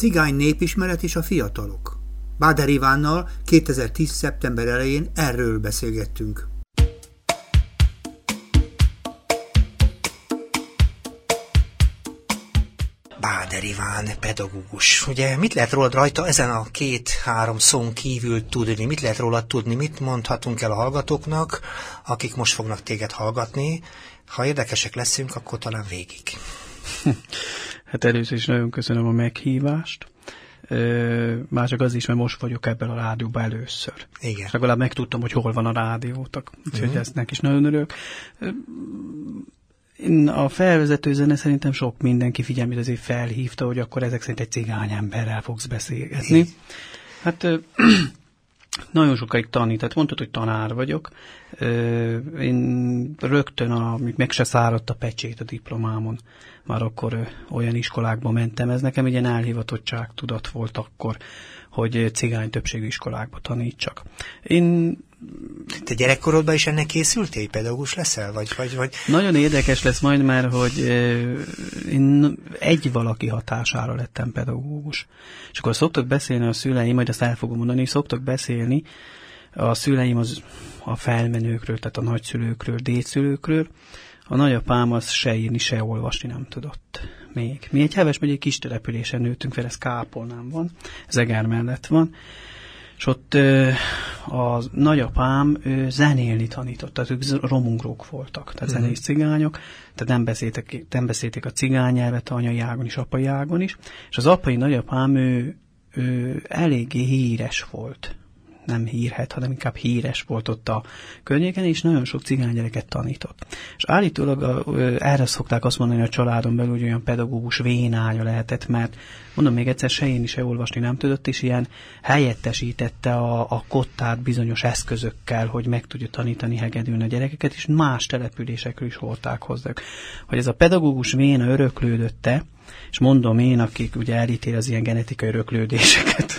Cigány népismeret és a fiatalok. Báder Ivánnal 2010. szeptember elején erről beszélgettünk. Báder Iván, pedagógus. Ugye mit lehet rólad rajta ezen a két-három szón kívül tudni? Mit lehet rólad tudni? Mit mondhatunk el a hallgatóknak, akik most fognak téged hallgatni? Ha érdekesek leszünk, akkor talán végig. Hát először is nagyon köszönöm a meghívást. Már csak az is, mert most vagyok ebben a rádióban először. Igen. És legalább megtudtam, hogy hol van a rádiótak. Úgyhogy uh-huh. ezt is nagyon örülök. A felvezető zene szerintem sok mindenki figyelmét azért felhívta, hogy akkor ezek szerint egy cigány emberrel fogsz beszélgetni. Hát nagyon sokáig tanít, mondtad, hogy tanár vagyok. Én rögtön, amíg meg se száradt a pecsét a diplomámon, már akkor olyan iskolákba mentem. Ez nekem egy ilyen elhivatottság tudat volt akkor, hogy cigány többségű iskolákba tanítsak. Én te gyerekkorodban is ennek készültél, pedagógus leszel? Vagy, vagy, vagy... Nagyon érdekes lesz majd, mert hogy én egy valaki hatására lettem pedagógus. És akkor szoktak beszélni a szüleim, majd azt el fogom mondani, szoktak beszélni a szüleim az a felmenőkről, tehát a nagyszülőkről, dédszülőkről. A nagyapám az se írni, se olvasni nem tudott még. Mi egy Heves egy kis településen nőttünk fel, ez Kápolnán van, ez Eger mellett van, és ott a nagyapám zenélni tanított, tehát ők romungrók voltak, tehát uh-huh. zenész cigányok, tehát nem beszéltek, nem beszélték a cigány nyelvet anyai ágon is, apai ágon is, és az apai nagyapám ő, ő eléggé híres volt nem hírhet, hanem inkább híres volt ott a környéken, és nagyon sok cigány gyereket tanított. És állítólag erre szokták azt mondani a családon belül, hogy olyan pedagógus vénánya lehetett, mert mondom még egyszer, se én is se olvasni nem tudott, és ilyen helyettesítette a, a kottát bizonyos eszközökkel, hogy meg tudja tanítani hegedülni a gyerekeket, és más településekről is hordták hozzá. Hogy ez a pedagógus véna öröklődötte, és mondom én, akik ugye elítél az ilyen genetikai öröklődéseket,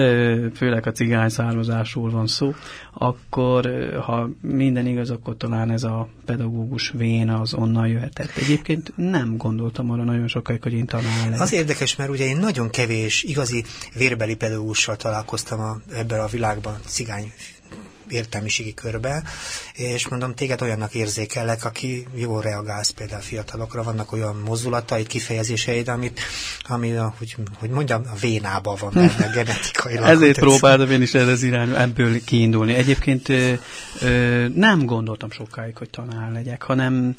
főleg a cigány származásról van szó, akkor ha minden igaz, akkor talán ez a pedagógus véna az onnan jöhetett. Egyébként nem gondoltam arra nagyon sokáig, hogy én tanár legyek. Az érdekes, mert ugye én nagyon kevés igazi vérbeli pedagógussal találkoztam a, ebben a világban, cigány értelmiségi körbe, és mondom, téged olyannak érzékelek, aki jól reagálsz például fiatalokra, vannak olyan mozdulataid, kifejezéseid, amit, ami, hogy, hogy mondjam, a vénában van benne genetikailag. Ezért próbáltam én is erre az irányba ebből kiindulni. Egyébként ö, ö, nem gondoltam sokáig, hogy tanár legyek, hanem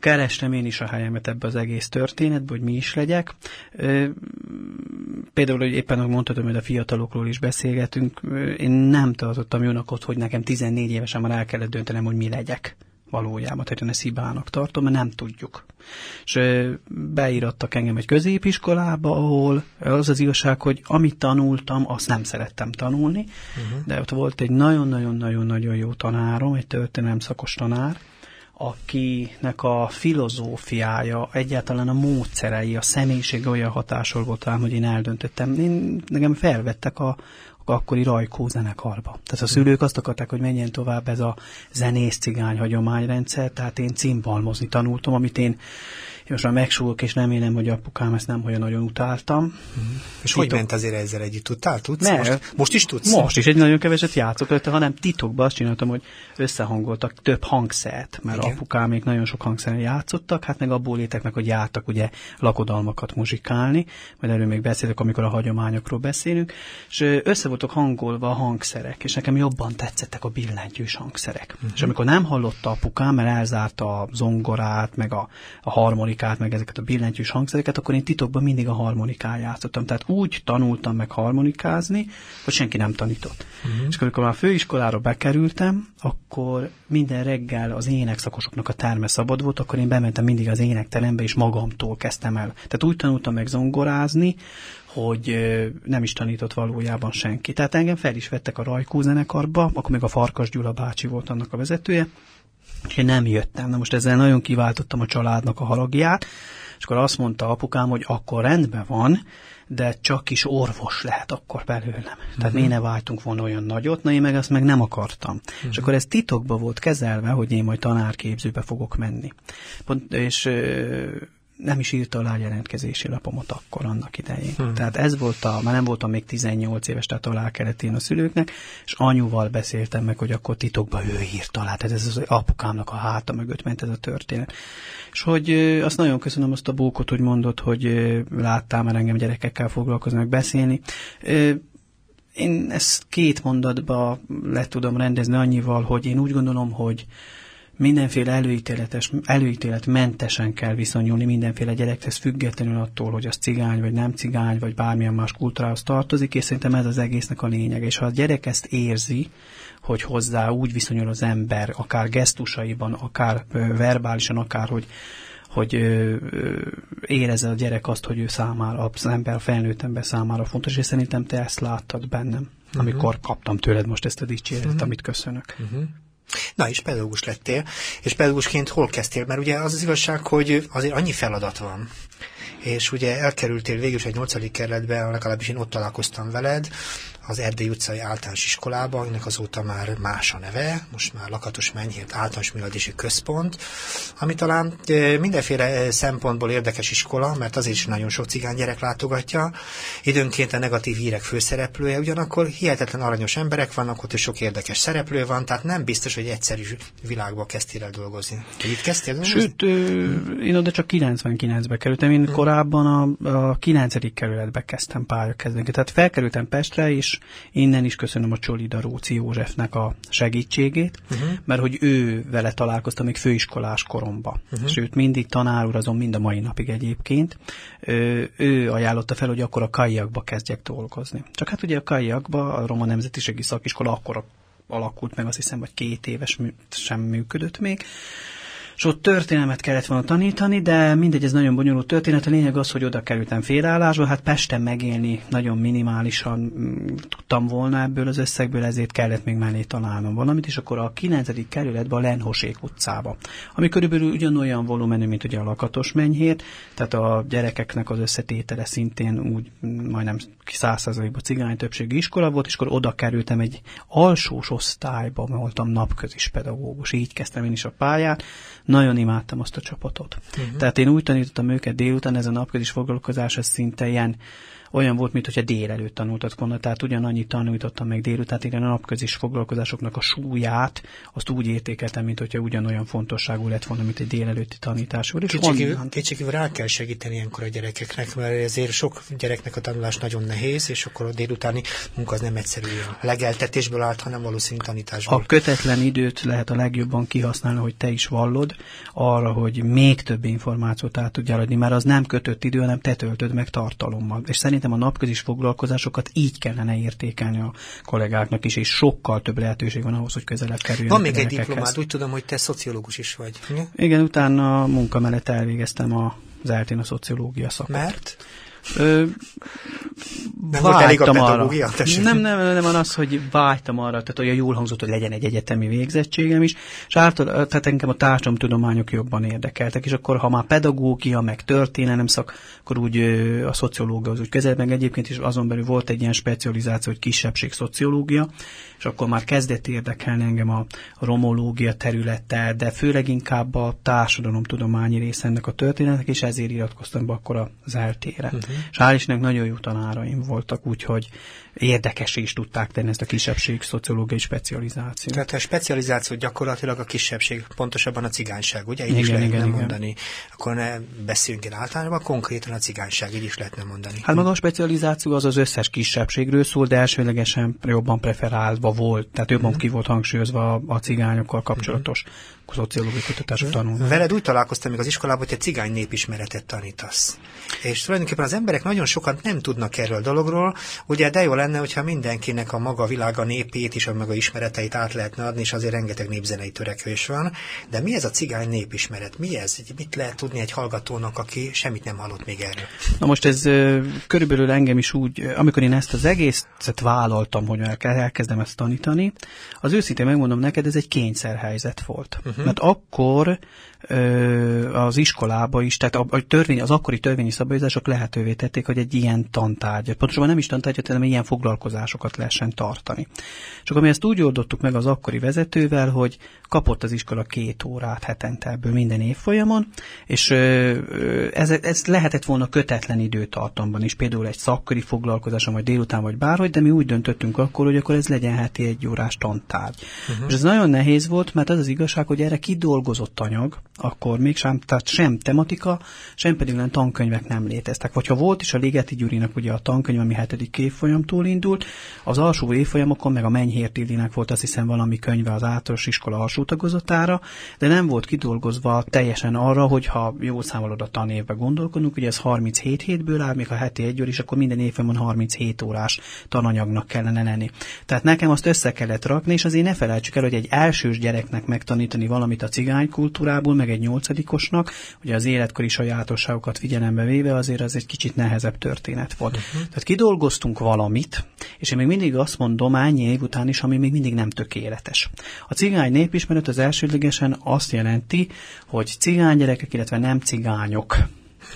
kerestem én is a helyemet ebbe az egész történetbe, hogy mi is legyek. Például, hogy éppen ahogy mondhatom, hogy a fiatalokról is beszélgetünk, én nem tartottam jónak ott, hogy nekem 14 évesen már el kellett döntenem, hogy mi legyek valójában, tehát én ezt hibának tartom, mert nem tudjuk. És beírattak engem egy középiskolába, ahol az az igazság, hogy amit tanultam, azt nem szerettem tanulni, uh-huh. de ott volt egy nagyon-nagyon-nagyon-nagyon jó tanárom, egy történelem szakos tanár, akinek a filozófiája, egyáltalán a módszerei, a személyiség olyan hatásol volt rám, hogy én eldöntöttem. Én, nekem felvettek a, akkori rajkó zenekarba. Tehát a szülők azt akarták, hogy menjen tovább ez a zenész cigány hagyományrendszer, tehát én cimbalmozni tanultam, amit én már megsúgok, és nem élem, hogy apukám ezt nem olyan nagyon utáltam. Mm. És Titok... hogy ment azért ezzel együtt? Tudtál? Tudsz? Ne, most, most is tudsz? Most is egy nagyon keveset játszok előtte, hanem titokban azt csináltam, hogy összehangoltak több hangszert, mert Igen. apukámék nagyon sok hangszeren játszottak, hát meg abból létek meg, hogy jártak ugye lakodalmakat muzsikálni, majd erről még beszélek, amikor a hagyományokról beszélünk, és össze voltak hangolva a hangszerek, és nekem jobban tetszettek a billentyűs hangszerek. Uh-huh. És amikor nem hallotta apukám, mert elzárta a zongorát, meg a, a harmonikát, harmonikát, meg ezeket a billentyűs hangszereket, akkor én titokban mindig a harmonikát játszottam. Tehát úgy tanultam meg harmonikázni, hogy senki nem tanított. Uh-huh. És amikor már a főiskolára bekerültem, akkor minden reggel az énekszakosoknak a terme szabad volt, akkor én bementem mindig az énekterembe, és magamtól kezdtem el. Tehát úgy tanultam meg zongorázni, hogy nem is tanított valójában senki. Tehát engem fel is vettek a Rajkó zenekarba, akkor még a Farkas Gyula bácsi volt annak a vezetője, és én nem jöttem. Na most ezzel nagyon kiváltottam a családnak a haragját, és akkor azt mondta apukám, hogy akkor rendben van, de csak is orvos lehet akkor belőlem. Uh-huh. Tehát mi ne váltunk volna olyan nagyot, na én meg ezt meg nem akartam. Uh-huh. És akkor ez titokba volt kezelve, hogy én majd tanárképzőbe fogok menni. Pont, és nem is írta alá jelentkezési lapomat akkor annak idején. Hmm. Tehát ez volt a, már nem voltam még 18 éves, tehát alá kellett én a szülőknek, és anyuval beszéltem meg, hogy akkor titokban ő írta alá, tehát ez az apukámnak a háta mögött ment ez a történet. És hogy azt nagyon köszönöm azt a bókot, hogy mondott, hogy láttál már engem gyerekekkel foglalkozni, meg beszélni. Én ezt két mondatba le tudom rendezni annyival, hogy én úgy gondolom, hogy mindenféle előítéletes, előítéletmentesen kell viszonyulni mindenféle gyerekhez, függetlenül attól, hogy az cigány, vagy nem cigány, vagy bármilyen más kultúrához tartozik, és szerintem ez az egésznek a lényeg. És ha a gyerek ezt érzi, hogy hozzá úgy viszonyul az ember, akár gesztusaiban, akár verbálisan, akár hogy hogy ö, ö, érezze a gyerek azt, hogy ő számára, az ember, a felnőtt ember számára fontos, és szerintem te ezt láttad bennem, uh-huh. amikor kaptam tőled most ezt a dicséretet, uh-huh. amit köszönök. Uh-huh. Na, és pedagógus lettél, és pedagógusként hol kezdtél? Mert ugye az az igazság, hogy azért annyi feladat van, és ugye elkerültél végül is egy nyolcadik kerületbe, legalábbis én ott találkoztam veled, az Erdély utcai általános iskolában, ennek azóta már más a neve, most már Lakatos Menyhért általános művelési központ, ami talán mindenféle szempontból érdekes iskola, mert azért is nagyon sok cigány gyerek látogatja, időnként a negatív hírek főszereplője, ugyanakkor hihetetlen aranyos emberek vannak ott, és sok érdekes szereplő van, tehát nem biztos, hogy egyszerű világba kezdtél el dolgozni. Itt kezdtél? Sőt, én oda csak 99-be kerültem, én hmm. korábban a, a 9. kerületbe kezdtem pályakezdeni. Tehát felkerültem Pestre, és innen is köszönöm a Csolida Róci Józsefnek a segítségét, uh-huh. mert hogy ő vele találkoztam még főiskolás koromba. Uh-huh. Sőt, mindig tanár úr azon mind a mai napig egyébként. Ő, ő ajánlotta fel, hogy akkor a kaiakba kezdjek dolgozni. Csak hát ugye a kaiakba, a Roma Nemzetiségi Szakiskola akkor alakult meg, azt hiszem, hogy két éves sem működött még és ott történelmet kellett volna tanítani, de mindegy, ez nagyon bonyolult történet. A lényeg az, hogy oda kerültem félállásba, hát Pesten megélni nagyon minimálisan mm, tudtam volna ebből az összegből, ezért kellett még mellé találnom valamit, és akkor a 9. kerületbe a Lenhosék utcába, ami körülbelül ugyanolyan volumenű, mint ugye a Lakatos menyhét, tehát a gyerekeknek az összetétele szintén úgy majdnem 100%-ban cigány többségi iskola volt, és akkor oda kerültem egy alsós osztályba, voltam napközis pedagógus, így kezdtem én is a pályát, nagyon imádtam azt a csapatot. Uh-huh. Tehát én úgy tanítottam őket délután, ez a napközis foglalkozás, ez szinte ilyen olyan volt, mintha délelőtt tanultak volna, tehát ugyanannyit tanultottam meg délután, igen, a napközis foglalkozásoknak a súlyát, azt úgy értékeltem, mint hogyha ugyanolyan fontosságú lett volna, mint egy délelőtti tanítás. Kétségkívül rá kell segíteni ilyenkor a gyerekeknek, mert ezért sok gyereknek a tanulás nagyon nehéz, és akkor a délutáni munka az nem egyszerű a legeltetésből állt, hanem valószínű tanításból. A kötetlen időt lehet a legjobban kihasználni, hogy te is vallod, arra, hogy még több információt át tudjál adni, mert az nem kötött idő, hanem te töltöd meg tartalommal. És szerint szerintem a napközis foglalkozásokat így kellene értékelni a kollégáknak is, és sokkal több lehetőség van ahhoz, hogy közelebb kerüljön. Van még egy diplomád, úgy tudom, hogy te szociológus is vagy. Igen, Igen utána a munka mellett elvégeztem az eltén a szociológia szakot. Mert? Ö, nem volt elég a pedagógia? Nem, nem, nem, van az, hogy vágytam arra, tehát olyan jól hangzott, hogy legyen egy egyetemi végzettségem is, és által, tehát engem a társadalomtudományok jobban érdekeltek, és akkor ha már pedagógia, meg történelem szak, akkor úgy a szociológia az úgy kezelt, meg egyébként is azon belül volt egy ilyen specializáció, hogy kisebbség szociológia, és akkor már kezdett érdekelni engem a romológia területe, de főleg inkább a társadalomtudományi része ennek a történetnek, és ezért iratkoztam be akkor az eltére. Uh-huh. És hál' nagyon jó tanáraim voltak, úgyhogy érdekes is tudták tenni ezt a kisebbség szociológiai specializációt. Tehát a specializáció gyakorlatilag a kisebbség, pontosabban a cigányság, ugye? Így igen, is lehetne igen, mondani. Igen. Akkor ne beszéljünk el általában, konkrétan a cigányság, így is lehetne mondani. Hát maga a specializáció az az összes kisebbségről szól, de elsőlegesen jobban preferálva volt, tehát jobban uh-huh. ki volt hangsúlyozva a, a cigányokkal kapcsolatos uh-huh szociológiai kutatások tanulnak. Veled úgy találkoztam még az iskolában, hogy te cigány népismeretet tanítasz. És tulajdonképpen az emberek nagyon sokat nem tudnak erről a dologról. Ugye de jó lenne, hogyha mindenkinek a maga világa népét és a maga ismereteit át lehetne adni, és azért rengeteg népzenei törekvés van. De mi ez a cigány népismeret? Mi ez? Mit lehet tudni egy hallgatónak, aki semmit nem hallott még erről? Na most ez körülbelül engem is úgy, amikor én ezt az egészet vállaltam, hogy elkezdem ezt tanítani, az őszintén megmondom neked, ez egy kényszerhelyzet volt. Uh-huh. Mert akkor az iskolába is, tehát a, a törvény, az akkori törvényi szabályozások lehetővé tették, hogy egy ilyen tantárgyat, pontosabban nem is tantárgyat, hanem ilyen foglalkozásokat lehessen tartani. Csak ami ezt úgy oldottuk meg az akkori vezetővel, hogy kapott az iskola két órát hetente ebből minden évfolyamon, és ez, ez lehetett volna kötetlen időtartamban is, például egy szakkori foglalkozáson, vagy délután, vagy bárhogy, de mi úgy döntöttünk akkor, hogy akkor ez legyen heti egy órás tantárgy. Uh-huh. És ez nagyon nehéz volt, mert az az igazság, hogy erre kidolgozott anyag, akkor még sem, tehát sem tematika, sem pedig olyan tankönyvek nem léteztek. Vagy ha volt is a Ligeti Gyurinak ugye a tankönyv, ami hetedik évfolyamtól indult, az alsó évfolyamokon meg a Menyhért Illinek volt azt hiszem valami könyve az általános iskola alsó tagozatára, de nem volt kidolgozva teljesen arra, hogy ha jól számolod a tanévbe gondolkodunk, ugye ez 37 hétből áll, még a heti egy is, akkor minden évben 37 órás tananyagnak kellene lenni. Tehát nekem azt össze kellett rakni, és azért ne felejtsük el, hogy egy elsős gyereknek megtanítani valamit a cigány kultúrából, meg egy nyolcadikosnak, ugye az életkori sajátosságokat figyelembe véve azért az egy kicsit nehezebb történet volt. Uh-huh. Tehát kidolgoztunk valamit, és én még mindig azt mondom ennyi év után is, ami még mindig nem tökéletes. A cigány népismeret az elsődlegesen azt jelenti, hogy cigány gyerekek, illetve nem cigányok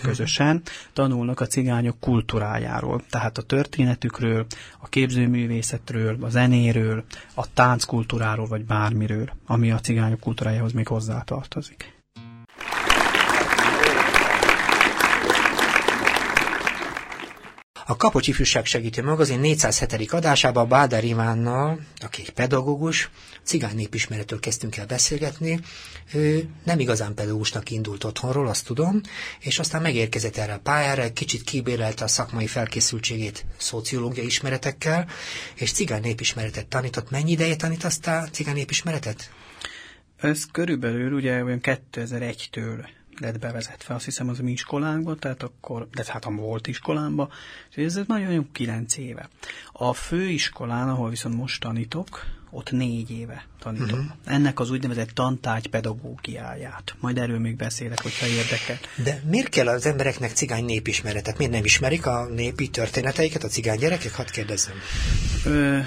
közösen tanulnak a cigányok kultúrájáról, tehát a történetükről, a képzőművészetről, a zenéről, a tánckultúráról, vagy bármiről, ami a cigányok kultúrájához még hozzátartozik. A Kapocs Ifjúság Segítő Magazin 407. adásában Bádár Ivánnal, aki egy pedagógus, cigány népismeretől kezdtünk el beszélgetni. Ő nem igazán pedagógusnak indult otthonról, azt tudom, és aztán megérkezett erre a pályára, kicsit kibérelte a szakmai felkészültségét szociológiai ismeretekkel, és cigány népismeretet tanított. Mennyi ideje tanítasztál cigány népismeretet? Ez körülbelül ugye olyan 2001-től lett bevezetve, azt hiszem az mi iskolánkba, tehát akkor, de hát a volt iskolámba, és ez nagyon-nagyon kilenc éve. A főiskolán, ahol viszont most tanítok, ott négy éve tanítom. Uh-huh. Ennek az úgynevezett tantárgy pedagógiáját. Majd erről még beszélek, hogyha érdekel. De miért kell az embereknek cigány népismeretet? Miért nem ismerik a népi történeteiket a cigány gyerekek? Hadd kérdezzem. Ö,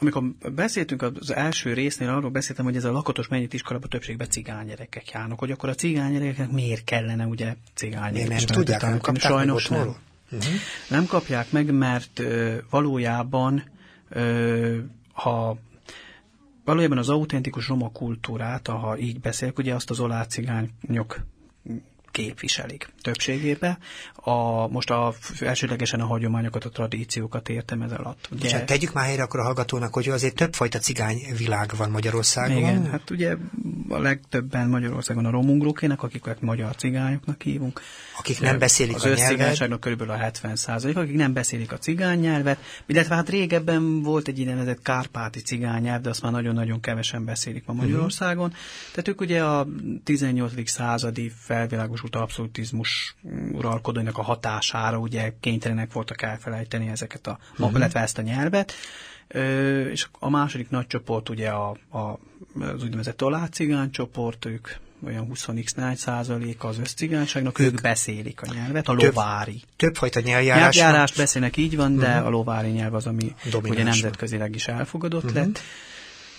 amikor beszéltünk az első résznél, arról beszéltem, hogy ez a lakatos mennyit iskolában többségben cigányerekek járnak, hogy akkor a cigányereknek miért kellene ugye cigányerekek? Nem tudják, nem kapták Sajnos nem. Uh-huh. Nem kapják meg, mert ö, valójában ö, ha valójában az autentikus roma kultúrát, ha így beszélek, ugye azt az olá cigányok képviselik többségében. A, most a, elsődlegesen a hagyományokat, a tradíciókat értem ez alatt. Ugye... És hát tegyük már helyre akkor a hallgatónak, hogy azért többfajta cigány világ van Magyarországon. Igen, hát ugye a legtöbben Magyarországon a romungrókének, akiket magyar cigányoknak hívunk. Akik nem beszélik az a nyelvet. Körülbelül a 70 százalék, akik nem beszélik a cigány nyelvet, illetve hát régebben volt egy idénezett kárpáti cigány nyelv, de azt már nagyon-nagyon kevesen beszélik ma mhm. Magyarországon. Uh-huh. Tehát ők ugye a 18. századi felvilágosult abszolutizmus uralkodóinak a hatására ugye kénytelenek voltak elfelejteni ezeket a, uh-huh. illetve ezt a nyelvet. És a második nagy csoport ugye a, a, az úgynevezett tolácigány csoport, ők olyan 20x százalék az összcigányságnak, ők, ők beszélik a nyelvet, a lovári. Több, többfajta nyelvjárás. Nyelvjárást beszélnek, így van, de uh-huh. a lovári nyelv az, ami Domináns ugye nemzetközileg is elfogadott uh-huh. lett.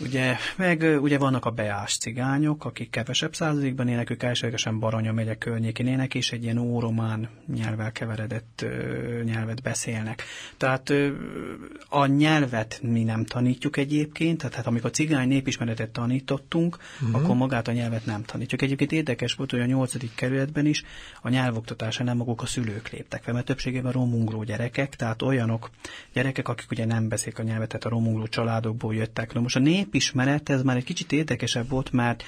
Ugye, meg ugye vannak a beás cigányok, akik kevesebb százalékban élnek, ők elsőlegesen Baranya megye környékén élnek, és egy ilyen óromán nyelvvel keveredett ö, nyelvet beszélnek. Tehát ö, a nyelvet mi nem tanítjuk egyébként, tehát hát amikor cigány népismeretet tanítottunk, uh-huh. akkor magát a nyelvet nem tanítjuk. Egyébként érdekes volt, hogy a nyolcadik kerületben is a nyelvoktatásán nem maguk a szülők léptek fel, mert többségében romungró gyerekek, tehát olyanok gyerekek, akik ugye nem beszélik a nyelvet, tehát a romungró családokból jöttek. Na most a nép népismeret, ez már egy kicsit érdekesebb volt, mert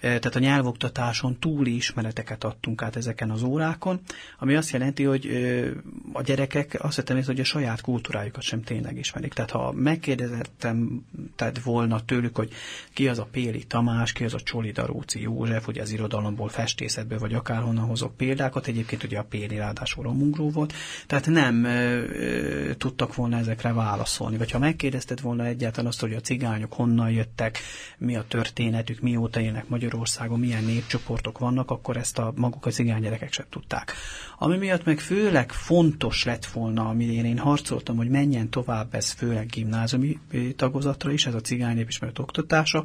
tehát a nyelvoktatáson túli ismereteket adtunk át ezeken az órákon, ami azt jelenti, hogy a gyerekek azt hittem, hogy a saját kultúrájukat sem tényleg ismerik. Tehát ha megkérdezettem tehát volna tőlük, hogy ki az a Péli Tamás, ki az a Csoli Daróci József, ugye az irodalomból, festészetből, vagy akárhonnan hozok példákat, egyébként ugye a Péli ráadásul romungró volt, tehát nem e, tudtak volna ezekre válaszolni. Vagy ha megkérdezted volna egyáltalán azt, hogy a cigányok honnan jöttek, mi a történetük, mióta élnek Magyarországon, Magyarországon milyen népcsoportok vannak, akkor ezt a maguk a cigány gyerekek sem tudták. Ami miatt meg főleg fontos lett volna, ami én harcoltam, hogy menjen tovább ez főleg gimnáziumi tagozatra is, ez a cigány népismeret oktatása,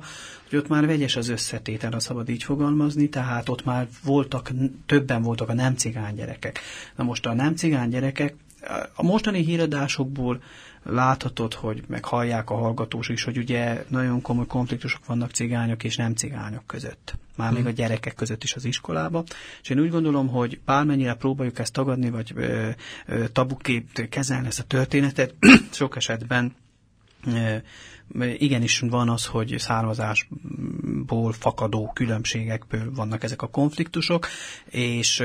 hogy ott már vegyes az összetétel, a szabad így fogalmazni, tehát ott már voltak, többen voltak a nem cigány gyerekek. Na most a nem cigány gyerekek a mostani híradásokból láthatod, hogy meg hallják a hallgatós is, hogy ugye nagyon komoly konfliktusok vannak cigányok és nem cigányok között. Már hmm. még a hmm. gyerekek között is az iskolába. És én úgy gondolom, hogy bármennyire próbáljuk ezt tagadni, vagy ö, ö, tabuként kezelni ezt a történetet, sok esetben igenis van az, hogy származásból fakadó különbségekből vannak ezek a konfliktusok, és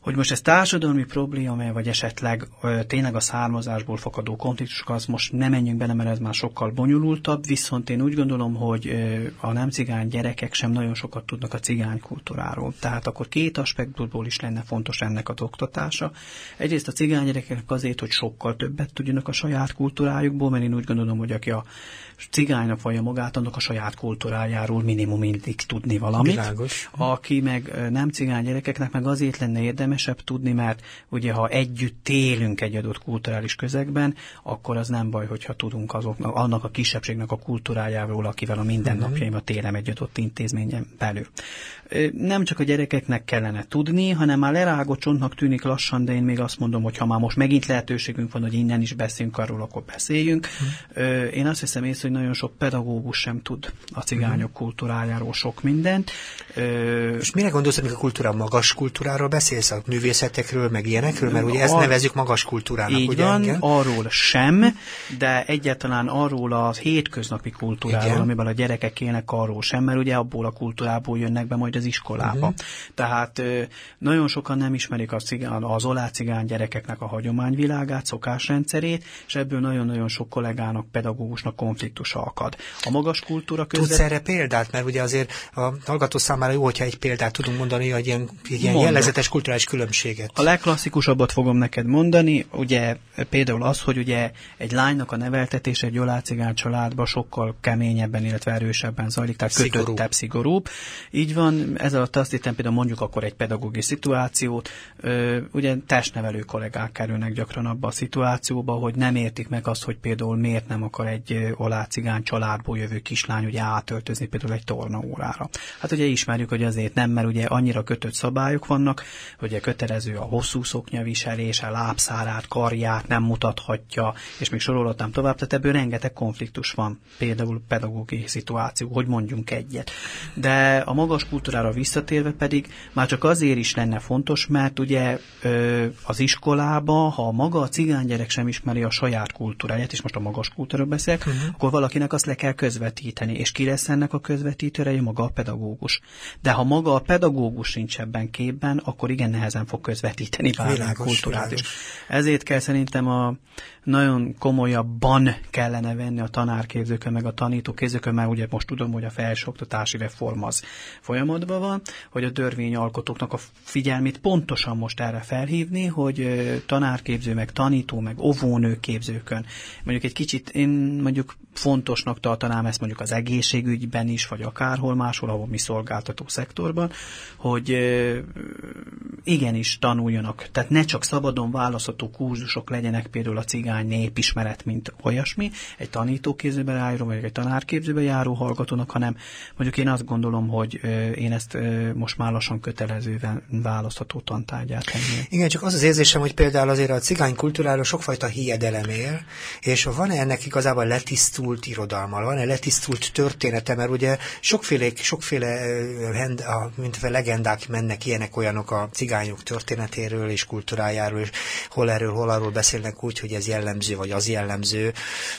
hogy most ez társadalmi probléma, vagy esetleg ö, tényleg a származásból fakadó konfliktusok, az most nem menjünk bele, mert ez már sokkal bonyolultabb, viszont én úgy gondolom, hogy ö, a nem cigány gyerekek sem nagyon sokat tudnak a cigány kultúráról. Tehát akkor két aspektusból is lenne fontos ennek az oktatása. Egyrészt a cigány gyerekek azért, hogy sokkal többet tudjanak a saját kultúrájukból, mert én úgy gondolom, hogy aki a cigánynak vallja magát, annak a saját kultúrájáról minimum mindig tudni valamit. Világos. Aki meg nem cigány gyerekeknek meg azért lenne érdemesebb tudni, mert ugye ha együtt élünk egy adott kulturális közegben, akkor az nem baj, hogyha tudunk azoknak, annak a kisebbségnek a kultúrájáról, akivel a mindennapjaimat élem egy adott intézményen belül. Nem csak a gyerekeknek kellene tudni, hanem már lerágott csontnak tűnik lassan, de én még azt mondom, hogy ha már most megint lehetőségünk van, hogy innen is beszélünk arról, akkor beszéljünk. Én azt hiszem észre, hogy nagyon sok pedagógus sem tud a cigányok uh-huh. kultúrájáról sok mindent. És mire gondolsz, amikor a kultúra magas kultúráról beszélsz? A művészetekről, meg ilyenekről? Mert ugye ezt Ar... nevezzük magas kultúrának. Így ugye, van, igen? arról sem, de egyáltalán arról a hétköznapi kultúráról, igen. amiben a gyerekek élnek, arról sem, mert ugye abból a kultúrából jönnek be majd az iskolába. Uh-huh. Tehát nagyon sokan nem ismerik a cigán, az olá cigány gyerekeknek a hagyományvilágát, szokásrendszerét, és ebből nagyon-nagyon sok kollégának, pedagógusnak konfliktus akad. A magas kultúra között... Tudsz erre példát? Mert ugye azért a hallgató számára jó, hogyha egy példát tudunk mondani, hogy ilyen, ilyen jellegzetes kulturális különbséget. A legklasszikusabbat fogom neked mondani, ugye például az, hogy ugye egy lánynak a neveltetése egy olácigán családban sokkal keményebben, illetve erősebben zajlik, tehát kötöttebb, szigorúbb. Így van, ez alatt azt hittem például mondjuk akkor egy pedagógiai szituációt, ö, ugye testnevelő kollégák kerülnek gyakran abba a szituációba, hogy nem értik meg azt, hogy például miért nem akar egy olá cigány családból jövő kislány ugye átöltözni például egy tornaórára. Hát ugye ismerjük, hogy azért nem, mert ugye annyira kötött szabályok vannak, hogy ugye kötelező a hosszú szoknya viselése, lábszárát, karját nem mutathatja, és még sorolhatnám tovább, tehát ebből rengeteg konfliktus van, például pedagógiai szituáció, hogy mondjunk egyet. De a magas kultúrára visszatérve pedig már csak azért is lenne fontos, mert ugye az iskolába, ha maga a cigány gyerek sem ismeri a saját kultúráját, és most a magas kultúra beszélek, uh-huh. akkor valakinek azt le kell közvetíteni, és ki lesz ennek a közvetítőre, maga a pedagógus. De ha maga a pedagógus nincs ebben képben, akkor igen nehezen fog közvetíteni bármilyen kultúrát is. Ezért kell szerintem a nagyon komolyabban kellene venni a tanárképzőkön, meg a tanítóképzőkön, mert ugye most tudom, hogy a felsőoktatási reform az folyamatban van, hogy a törvényalkotóknak a figyelmét pontosan most erre felhívni, hogy tanárképző, meg tanító, meg óvónő képzőkön. Mondjuk egy kicsit, én mondjuk fontosnak tartanám ezt mondjuk az egészségügyben is, vagy akárhol máshol, ahol mi szolgáltató szektorban, hogy igenis tanuljanak. Tehát ne csak szabadon választható kurzusok legyenek például a cigány népismeret, mint olyasmi, egy tanítóképzőbe járó, vagy egy tanárképzőbe járó hallgatónak, hanem mondjuk én azt gondolom, hogy én ezt most már lassan kötelezően választható tantárgyát tenném. Igen, csak az az érzésem, hogy például azért a cigány kultúráról sokfajta hiedelem él, és van-e ennek igazából letisztult letisztult irodalmal, van egy letisztult története, mert ugye sokféle, sokféle mint legendák mennek ilyenek olyanok a cigányok történetéről és kultúrájáról, és hol erről, hol arról beszélnek úgy, hogy ez jellemző, vagy az jellemző.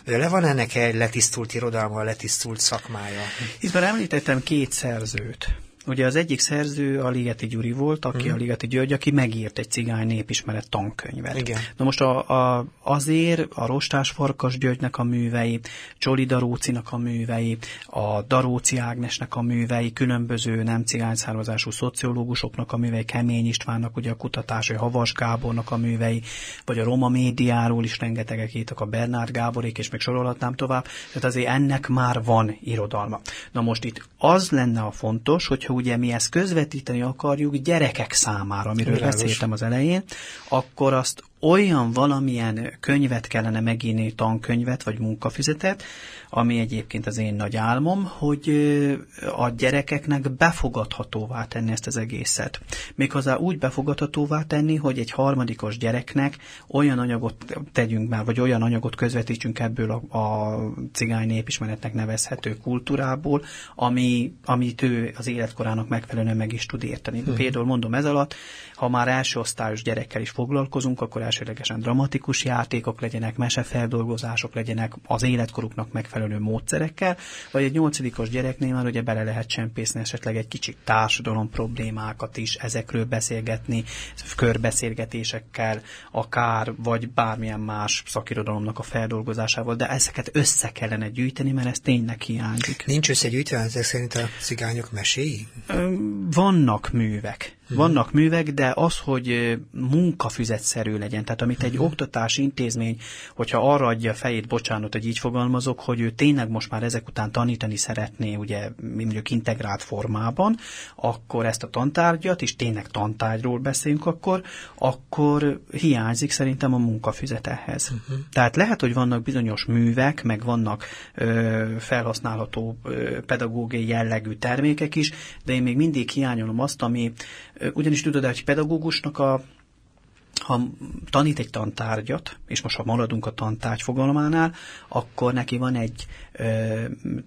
Le van ennek egy letisztult irodalma, letisztult szakmája? Itt már említettem két szerzőt Ugye az egyik szerző a Ligeti Gyuri volt, aki uh-huh. a Ligeti György, aki megírt egy cigány népismeret tankönyvet. Igen. Na most a, a, azért a Rostás Farkas Györgynek a művei, Csoli Darócinak a művei, a Daróci Ágnesnek a művei, különböző nem cigány származású szociológusoknak a művei, Kemény Istvánnak ugye a kutatásai, Havas Gábornak a művei, vagy a Roma médiáról is rengetegek írtak, a Bernard Gáborék, és még sorolhatnám tovább. Tehát azért ennek már van irodalma. Na most itt az lenne a fontos, hogyha ugye mi ezt közvetíteni akarjuk gyerekek számára, amiről Világos. beszéltem az elején, akkor azt olyan valamilyen könyvet kellene megírni, tankönyvet vagy munkafizetet, ami egyébként az én nagy álmom, hogy a gyerekeknek befogadhatóvá tenni ezt az egészet. Méghozzá úgy befogadhatóvá tenni, hogy egy harmadikos gyereknek olyan anyagot tegyünk már, vagy olyan anyagot közvetítsünk ebből a, a cigány népismeretnek nevezhető kultúrából, ami, amit ő az életkorának megfelelően meg is tud érteni. Hmm. Például mondom ez alatt, ha már első osztályos gyerekkel is foglalkozunk, akkor elsőlegesen dramatikus játékok legyenek, mesefeldolgozások legyenek az életkoruknak megfelelő módszerekkel, vagy egy nyolcadikos gyereknél már ugye bele lehet csempészni esetleg egy kicsit társadalom problémákat is, ezekről beszélgetni, körbeszélgetésekkel, akár, vagy bármilyen más szakirodalomnak a feldolgozásával, de ezeket össze kellene gyűjteni, mert ez tényleg hiányzik. Nincs összegyűjtve ezek szerint a cigányok meséi? Vannak művek. Vannak művek, de az, hogy munkafüzetszerű legyen, tehát amit egy uh-huh. oktatási intézmény, hogyha arra adja fejét, bocsánat, hogy így fogalmazok, hogy ő tényleg most már ezek után tanítani szeretné, ugye mondjuk integrált formában, akkor ezt a tantárgyat, és tényleg tantárgyról beszélünk akkor, akkor hiányzik szerintem a munkafüzet ehhez. Uh-huh. Tehát lehet, hogy vannak bizonyos művek, meg vannak ö, felhasználható ö, pedagógiai jellegű termékek is, de én még mindig hiányolom azt, ami ugyanis tudod, hogy pedagógusnak a ha tanít egy tantárgyat, és most ha maradunk a tantárgy fogalmánál, akkor neki van egy ö,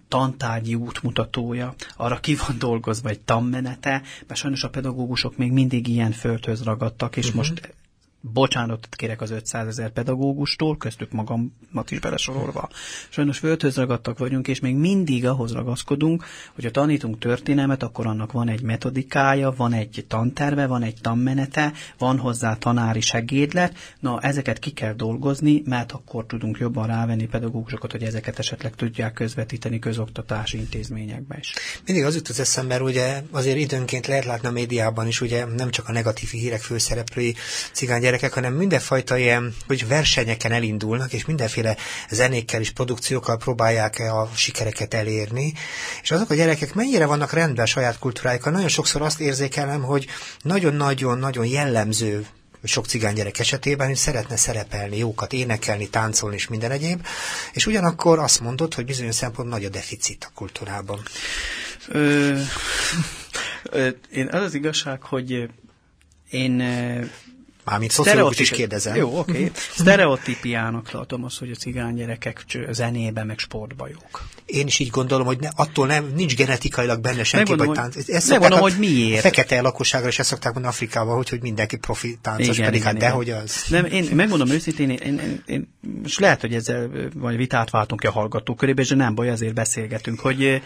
tantárgyi útmutatója, arra ki van dolgozva egy tanmenete, mert sajnos a pedagógusok még mindig ilyen földhöz ragadtak, és uh-huh. most bocsánatot kérek az 500 ezer pedagógustól, köztük magamat is belesorolva. Sajnos földhöz ragadtak vagyunk, és még mindig ahhoz ragaszkodunk, hogy a tanítunk történelmet, akkor annak van egy metodikája, van egy tanterve, van egy tanmenete, van hozzá tanári segédlet. Na, ezeket ki kell dolgozni, mert akkor tudunk jobban rávenni pedagógusokat, hogy ezeket esetleg tudják közvetíteni közoktatási intézményekbe is. Mindig az jut az eszembe, ugye azért időnként lehet látni a médiában is, ugye nem csak a negatív hírek főszereplői cigány gyerekek, hanem mindenfajta ilyen, hogy versenyeken elindulnak, és mindenféle zenékkel és produkciókkal próbálják a sikereket elérni, és azok a gyerekek mennyire vannak rendben a saját kultúrájukkal. Nagyon sokszor azt érzékelem, hogy nagyon-nagyon-nagyon jellemző sok cigány gyerek esetében, hogy szeretne szerepelni, jókat énekelni, táncolni és minden egyéb, és ugyanakkor azt mondod, hogy bizonyos szempont nagy a deficit a kultúrában. Ö, ö, én az az igazság, hogy én Mármint szociológus is kérdezem. Jó, oké. Okay. Sztereotípiának tartom az, hogy a cigány gyerekek zenébe, meg sportba jók. Én is így gondolom, hogy ne, attól nem, nincs genetikailag benne senki, vagy tánc. Ezt megmondom, hogy miért. Fekete lakosságra is ezt szokták mondani Afrikában, hogy, hogy mindenki profi táncos, igen, pedig igen, hát dehogy az. Nem, én megmondom őszintén, én, én, én, én, és lehet, hogy ezzel vagy vitát váltunk ki a hallgatók körében, és nem baj, azért beszélgetünk, hogy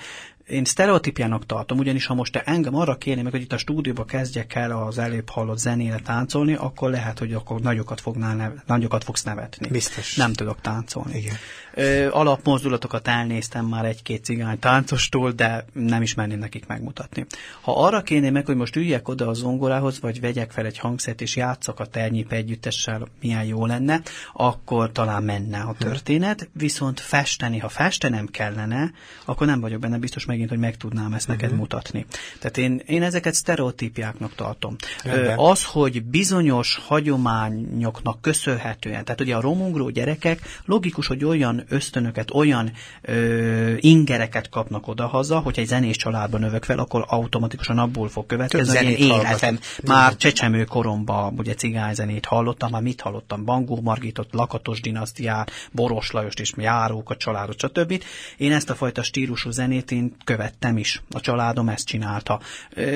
én sztereotípiának tartom, ugyanis ha most te engem arra kérni meg, hogy itt a stúdióba kezdjek el az előbb hallott zenére táncolni, akkor lehet, hogy akkor nagyokat, fognál neve, nagyokat fogsz nevetni. Biztos. Nem tudok táncolni. Igen. Ö, alapmozdulatokat elnéztem már egy-két cigány táncostól, de nem is merném nekik megmutatni. Ha arra kérném meg, hogy most üljek oda a zongorához, vagy vegyek fel egy hangszert és játszak a ternyip együttessel, milyen jó lenne, akkor talán menne a történet, viszont festeni, ha festenem kellene, akkor nem vagyok benne biztos megint, hogy meg tudnám ezt neked uh-huh. mutatni. Tehát én, én ezeket sztereotípiáknak tartom. Ö, az, hogy bizonyos hagyományoknak köszönhetően, tehát ugye a romungró gyerekek logikus, hogy olyan ösztönöket, olyan ö, ingereket kapnak odahaza, hogy egy zenés családban növök fel, akkor automatikusan abból fog következni, hogy én életem már csecsemő koromban ugye cigányzenét hallottam, már mit hallottam, Bangó Margitot, Lakatos dinasztiát, Boros Lajost és járókat, családot, stb. Én ezt a fajta stílusú zenét én követtem is. A családom ezt csinálta.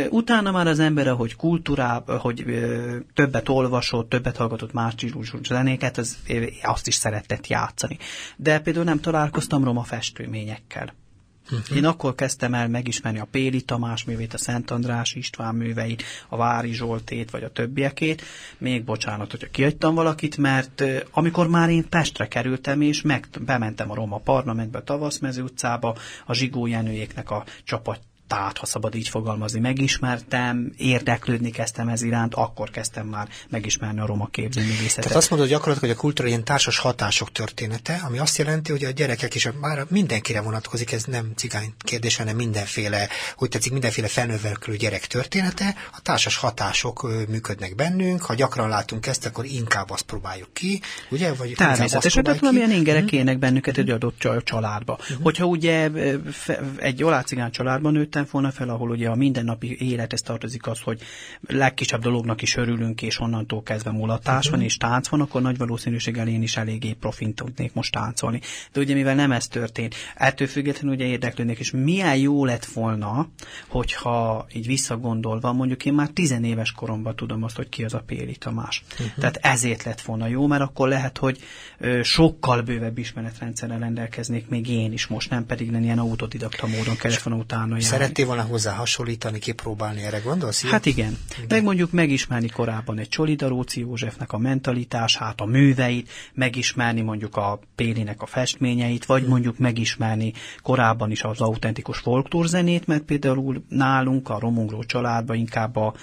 Utána már az ember, hogy kultúrá, hogy többet olvasott, többet hallgatott más zenéket, az, azt is szeretett játszani. De például nem találkoztam roma festőményekkel. Uh-huh. Én akkor kezdtem el megismerni a Péli Tamás művét, a Szent András István műveit, a Vári Zsoltét, vagy a többiekét. Még bocsánat, hogyha kiadtam valakit, mert amikor már én Pestre kerültem, és meg, bementem a Roma Parlamentbe, a Tavaszmező utcába, a Zsigó Jenőjéknek a csapat tehát, ha szabad így fogalmazni, megismertem, érdeklődni kezdtem ez iránt, akkor kezdtem már megismerni a roma képzőművészetet. Tehát azt mondod gyakorlatilag, hogy a kultúra ilyen társas hatások története, ami azt jelenti, hogy a gyerekek is már mindenkire vonatkozik, ez nem cigány kérdés, hanem mindenféle, hogy tetszik, mindenféle felnővelkülő gyerek története, a társas hatások működnek bennünk, ha gyakran látunk ezt, akkor inkább azt próbáljuk ki, ugye? Vagy Természetesen, tehát valamilyen ingerek hmm. ének bennünket egy adott családba. Hmm. Hogyha ugye egy olácigány családban nőttem, nőttem volna fel, ahol ugye a mindennapi élethez tartozik az, hogy legkisebb dolognak is örülünk, és onnantól kezdve mulatás van, és tánc van, akkor nagy valószínűséggel én is eléggé profint tudnék most táncolni. De ugye mivel nem ez történt, ettől függetlenül ugye érdeklődnék, és milyen jó lett volna, hogyha így visszagondolva, mondjuk én már tizenéves koromban tudom azt, hogy ki az a Péli Tamás. Uh-huh. Tehát ezért lett volna jó, mert akkor lehet, hogy ö, sokkal bővebb ismeretrendszerrel rendelkeznék még én is most, nem pedig nem ilyen autodidakta módon kellett volna utána járni. Szerettél volna hozzá hasonlítani, kipróbálni, erre gondolsz? Hát igen. igen. Meg mondjuk megismerni korábban egy Csolidaróci Józsefnek a mentalitását, a műveit, megismerni mondjuk a Pélinek a festményeit, vagy hmm. mondjuk megismerni korábban is az autentikus folklórzenét, mert például nálunk a romungló családban inkább a,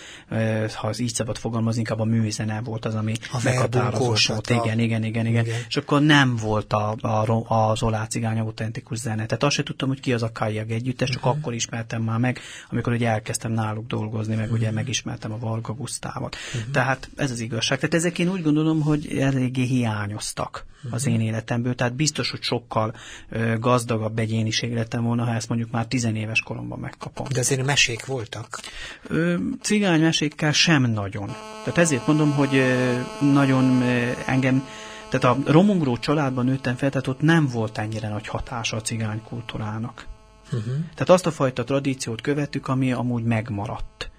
ha az így szabad fogalmazni, inkább a műzene volt az, ami a meghatározott volt. Igen, igen, igen, igen, igen. És akkor nem volt a, a, az olácigány autentikus zene. Tehát azt se tudtam, hogy ki az a Kajag együttes, csak uh-huh. akkor ismertem ismertem már meg, amikor ugye elkezdtem náluk dolgozni, meg ugye mhm. megismertem a Varga Gusztávot. Uh-huh. Tehát ez az igazság. Tehát ezek én úgy gondolom, hogy eléggé hiányoztak uh-huh. az én életemből, tehát biztos, hogy sokkal ö, gazdagabb egyéniség lettem volna, ha ezt mondjuk már tizenéves koromban megkapom. De azért mesék voltak? Ö, cigány mesékkel sem nagyon. Tehát ezért mondom, hogy ö, nagyon ö, engem tehát a romungró családban nőttem fel, tehát ott nem volt ennyire nagy hatása a cigány kultúrának. Uh-huh. Tehát azt a fajta tradíciót követtük, ami amúgy megmaradt.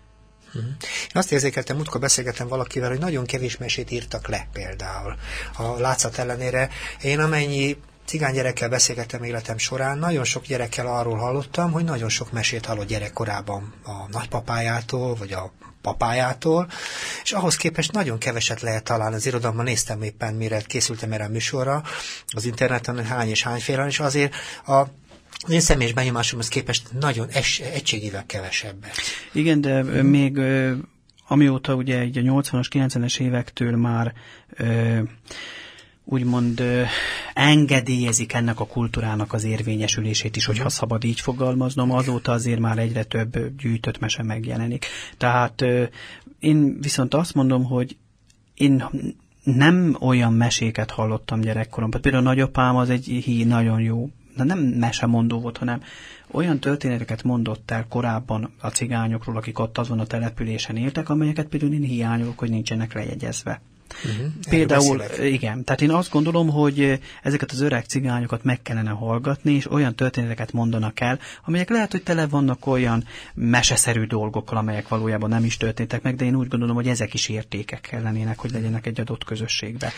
Uh-huh. Én azt érzékeltem, múltkor beszélgettem valakivel, hogy nagyon kevés mesét írtak le például. A látszat ellenére én amennyi cigány gyerekkel beszélgettem életem során, nagyon sok gyerekkel arról hallottam, hogy nagyon sok mesét hallott gyerekkorában a nagypapájától, vagy a papájától, és ahhoz képest nagyon keveset lehet találni. Az irodalomban néztem éppen, mire készültem erre a műsorra, az interneten, hogy hány és hányféle, és azért a az én személyes benyomásomhoz képest nagyon es, egységével kevesebbet. Igen, de hmm. még amióta ugye egy a 80-as, 90-es évektől már ö, úgymond ö, engedélyezik ennek a kultúrának az érvényesülését is, hogyha mhm. szabad így fogalmaznom, azóta azért már egyre több gyűjtött mese megjelenik. Tehát ö, én viszont azt mondom, hogy én nem olyan meséket hallottam gyerekkoromban. Például a nagyapám az egy hí nagyon jó de nem mesemondó volt, hanem olyan történeteket mondott el korábban a cigányokról, akik ott azon a településen éltek, amelyeket például én hiányolok, hogy nincsenek lejegyezve. Uh-huh. Például, igen, tehát én azt gondolom, hogy ezeket az öreg cigányokat meg kellene hallgatni, és olyan történeteket mondanak el, amelyek lehet, hogy tele vannak olyan meseszerű dolgokkal, amelyek valójában nem is történtek meg, de én úgy gondolom, hogy ezek is értékek kellenének, hogy legyenek egy adott közösségbe.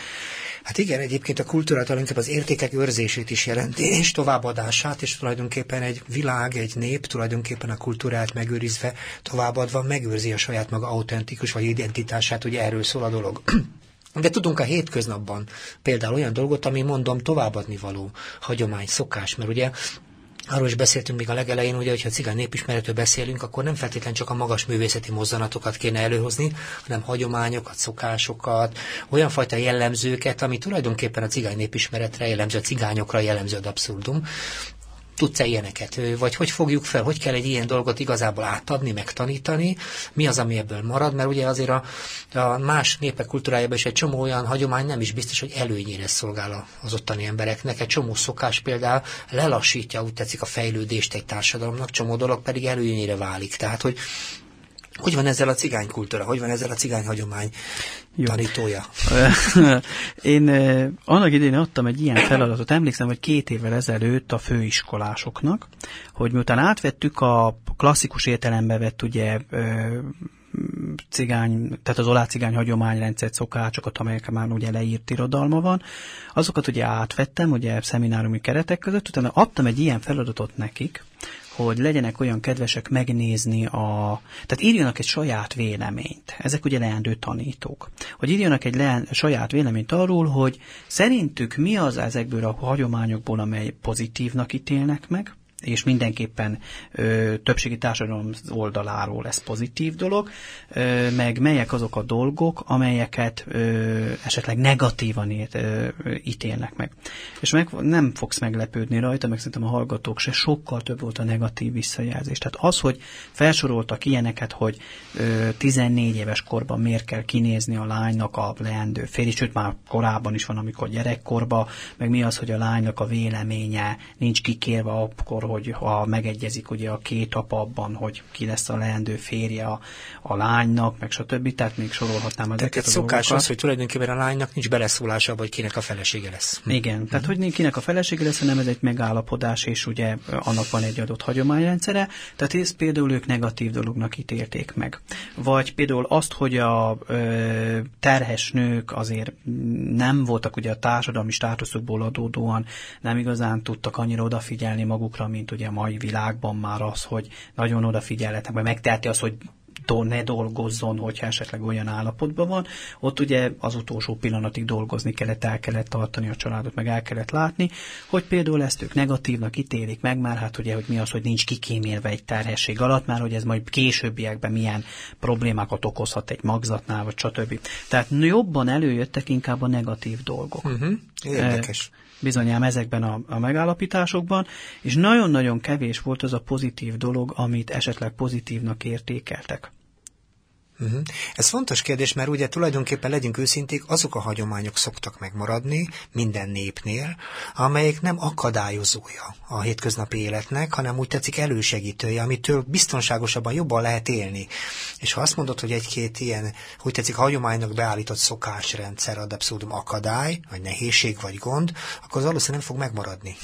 Hát igen, egyébként a kultúrát inkább az értékek őrzését is jelenti, és továbbadását, és tulajdonképpen egy világ, egy nép tulajdonképpen a kultúrát megőrizve, továbbadva megőrzi a saját maga autentikus vagy identitását, ugye erről szól a dolog. De tudunk a hétköznapban például olyan dolgot, ami mondom továbbadni való hagyomány, szokás, mert ugye Arról is beszéltünk még a legelején, ugye, hogyha cigány népismeretről beszélünk, akkor nem feltétlenül csak a magas művészeti mozzanatokat kéne előhozni, hanem hagyományokat, szokásokat, olyan fajta jellemzőket, ami tulajdonképpen a cigány népismeretre jellemző, a cigányokra jellemző ad abszurdum, Tudsz-e ilyeneket? Vagy hogy fogjuk fel, hogy kell egy ilyen dolgot igazából átadni, megtanítani? Mi az, ami ebből marad? Mert ugye azért a, a más népek kultúrájában is egy csomó olyan hagyomány nem is biztos, hogy előnyére szolgál az ottani embereknek. Egy csomó szokás például lelassítja, úgy tetszik a fejlődést egy társadalomnak, csomó dolog pedig előnyére válik. Tehát, hogy hogy van ezzel a cigány kultúra, hogy van ezzel a cigány hagyomány Jó. tanítója? Én eh, annak idején adtam egy ilyen feladatot, emlékszem, hogy két évvel ezelőtt a főiskolásoknak, hogy miután átvettük a klasszikus értelembe vett ugye cigány, tehát az olá cigány hagyományrendszert, szokácsokat, amelyek már ugye leírt irodalma van, azokat ugye átvettem, ugye szemináriumi keretek között, utána adtam egy ilyen feladatot nekik, hogy legyenek olyan kedvesek megnézni a... Tehát írjanak egy saját véleményt. Ezek ugye leendő tanítók. Hogy írjanak egy leend, saját véleményt arról, hogy szerintük mi az ezekből a hagyományokból, amely pozitívnak ítélnek meg, és mindenképpen ö, többségi társadalom oldaláról ez pozitív dolog, ö, meg melyek azok a dolgok, amelyeket ö, esetleg negatívan ért, ö, ítélnek meg. És meg, nem fogsz meglepődni rajta, meg szerintem a hallgatók se, sokkal több volt a negatív visszajelzés. Tehát az, hogy felsoroltak ilyeneket, hogy ö, 14 éves korban miért kell kinézni a lánynak a leendő férj, sőt már korábban is van, amikor gyerekkorban, meg mi az, hogy a lánynak a véleménye nincs kikérve akkor, hogy ha megegyezik ugye a két apa abban, hogy ki lesz a leendő férje a, a lánynak, meg stb. Tehát még sorolhatnám ezeket Tehát a szokás dolgokat. az, hogy tulajdonképpen a lánynak nincs beleszólása, hogy kinek a felesége lesz. Hm. Igen, hm. tehát hogy kinek a felesége lesz, hanem ez egy megállapodás, és ugye annak van egy adott hagyományrendszere, tehát ezt például ők negatív dolognak ítélték meg. Vagy például azt, hogy a ö, terhes nők azért nem voltak ugye a társadalmi státuszokból adódóan, nem igazán tudtak annyira odafigyelni magukra, mint mint ugye a mai világban már az, hogy nagyon odafigyelhetnek, vagy megteheti az, hogy ne dolgozzon, hogyha esetleg olyan állapotban van. Ott ugye az utolsó pillanatig dolgozni kellett, el kellett tartani a családot, meg el kellett látni, hogy például ezt ők negatívnak ítélik meg, már hát ugye, hogy mi az, hogy nincs kikémélve egy terhesség alatt, már hogy ez majd későbbiekben milyen problémákat okozhat egy magzatnál, vagy stb. Tehát jobban előjöttek inkább a negatív dolgok. Uh-huh. Érdekes. E, bizonyám ezekben a, a megállapításokban, és nagyon-nagyon kevés volt az a pozitív dolog, amit esetleg pozitívnak értékeltek. Uh-huh. Ez fontos kérdés, mert ugye tulajdonképpen legyünk őszinték, azok a hagyományok szoktak megmaradni minden népnél, amelyek nem akadályozója a hétköznapi életnek, hanem úgy tetszik elősegítője, amitől biztonságosabban jobban lehet élni. És ha azt mondod, hogy egy-két ilyen, úgy tetszik, hagyománynak beállított szokásrendszer ad abszolút akadály, vagy nehézség, vagy gond, akkor az valószínűleg nem fog megmaradni.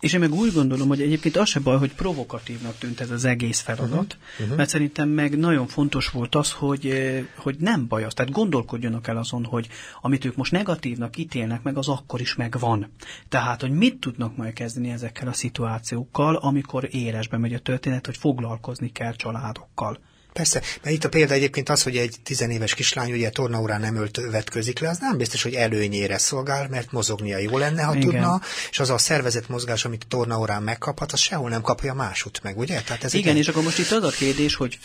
És én meg úgy gondolom, hogy egyébként az se baj, hogy provokatívnak tűnt ez az egész feladat, uh-huh. Uh-huh. mert szerintem meg nagyon fontos volt az, hogy, hogy nem baj az. Tehát gondolkodjanak el azon, hogy amit ők most negatívnak ítélnek meg, az akkor is megvan. Tehát, hogy mit tudnak majd kezdeni ezekkel a szituációkkal, amikor éresbe megy a történet, hogy foglalkozni kell családokkal. Persze, mert itt a példa egyébként az, hogy egy tizenéves kislány ugye tornaórán nem ölt, vetközik le, az nem biztos, hogy előnyére szolgál, mert mozognia jó lenne, ha Igen. tudna, és az a szervezet mozgás, amit tornaórán megkaphat, az sehol nem kapja másút meg, ugye? Tehát ez Igen, egy... és akkor most itt az a kérdés, hogy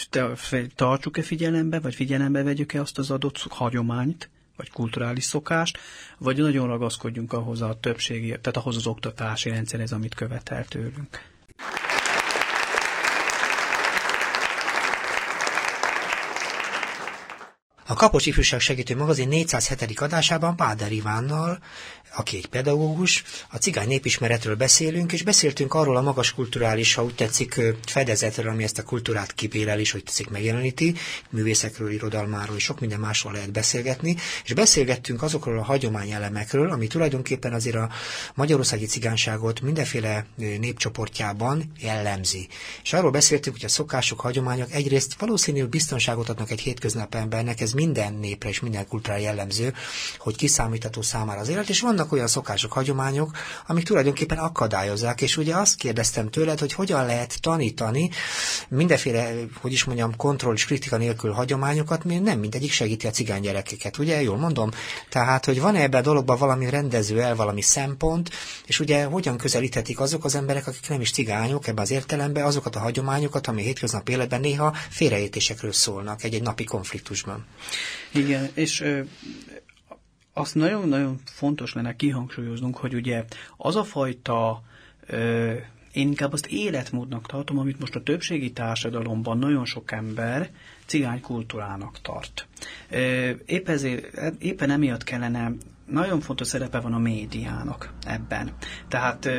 tartsuk-e figyelembe, vagy figyelembe vegyük-e azt az adott hagyományt, vagy kulturális szokást, vagy nagyon ragaszkodjunk ahhoz a többségi, tehát ahhoz az oktatási rendszerhez, amit követel tőlünk. A Kapos Ifjúság Segítő Magazin 407. adásában Páder Ivánnal aki egy pedagógus, a cigány népismeretről beszélünk, és beszéltünk arról a magas kulturális, ha úgy tetszik, fedezetről, ami ezt a kultúrát kibélel is, hogy tetszik megjeleníti, művészekről, irodalmáról, és sok minden másról lehet beszélgetni, és beszélgettünk azokról a hagyományelemekről, ami tulajdonképpen azért a magyarországi cigányságot mindenféle népcsoportjában jellemzi. És arról beszéltünk, hogy a szokások, hagyományok egyrészt valószínűleg biztonságot adnak egy hétköznap embernek, ez minden népre és minden kultúrára jellemző, hogy kiszámítható számára az élet, és van vannak olyan szokások, hagyományok, amik tulajdonképpen akadályozzák, és ugye azt kérdeztem tőled, hogy hogyan lehet tanítani mindenféle, hogy is mondjam, kontroll és kritika nélkül hagyományokat, mert nem mindegyik segíti a cigány gyerekeket, ugye, jól mondom? Tehát, hogy van-e ebben a dologban valami rendező el, valami szempont, és ugye hogyan közelíthetik azok az emberek, akik nem is cigányok ebben az értelemben, azokat a hagyományokat, ami hétköznap életben néha félreértésekről szólnak egy-egy napi konfliktusban. Igen, és azt nagyon-nagyon fontos lenne kihangsúlyoznunk, hogy ugye az a fajta ö, én inkább azt életmódnak tartom, amit most a többségi társadalomban nagyon sok ember cigány kultúrának tart. Épp ezért, éppen emiatt kellene, nagyon fontos szerepe van a médiának ebben. Tehát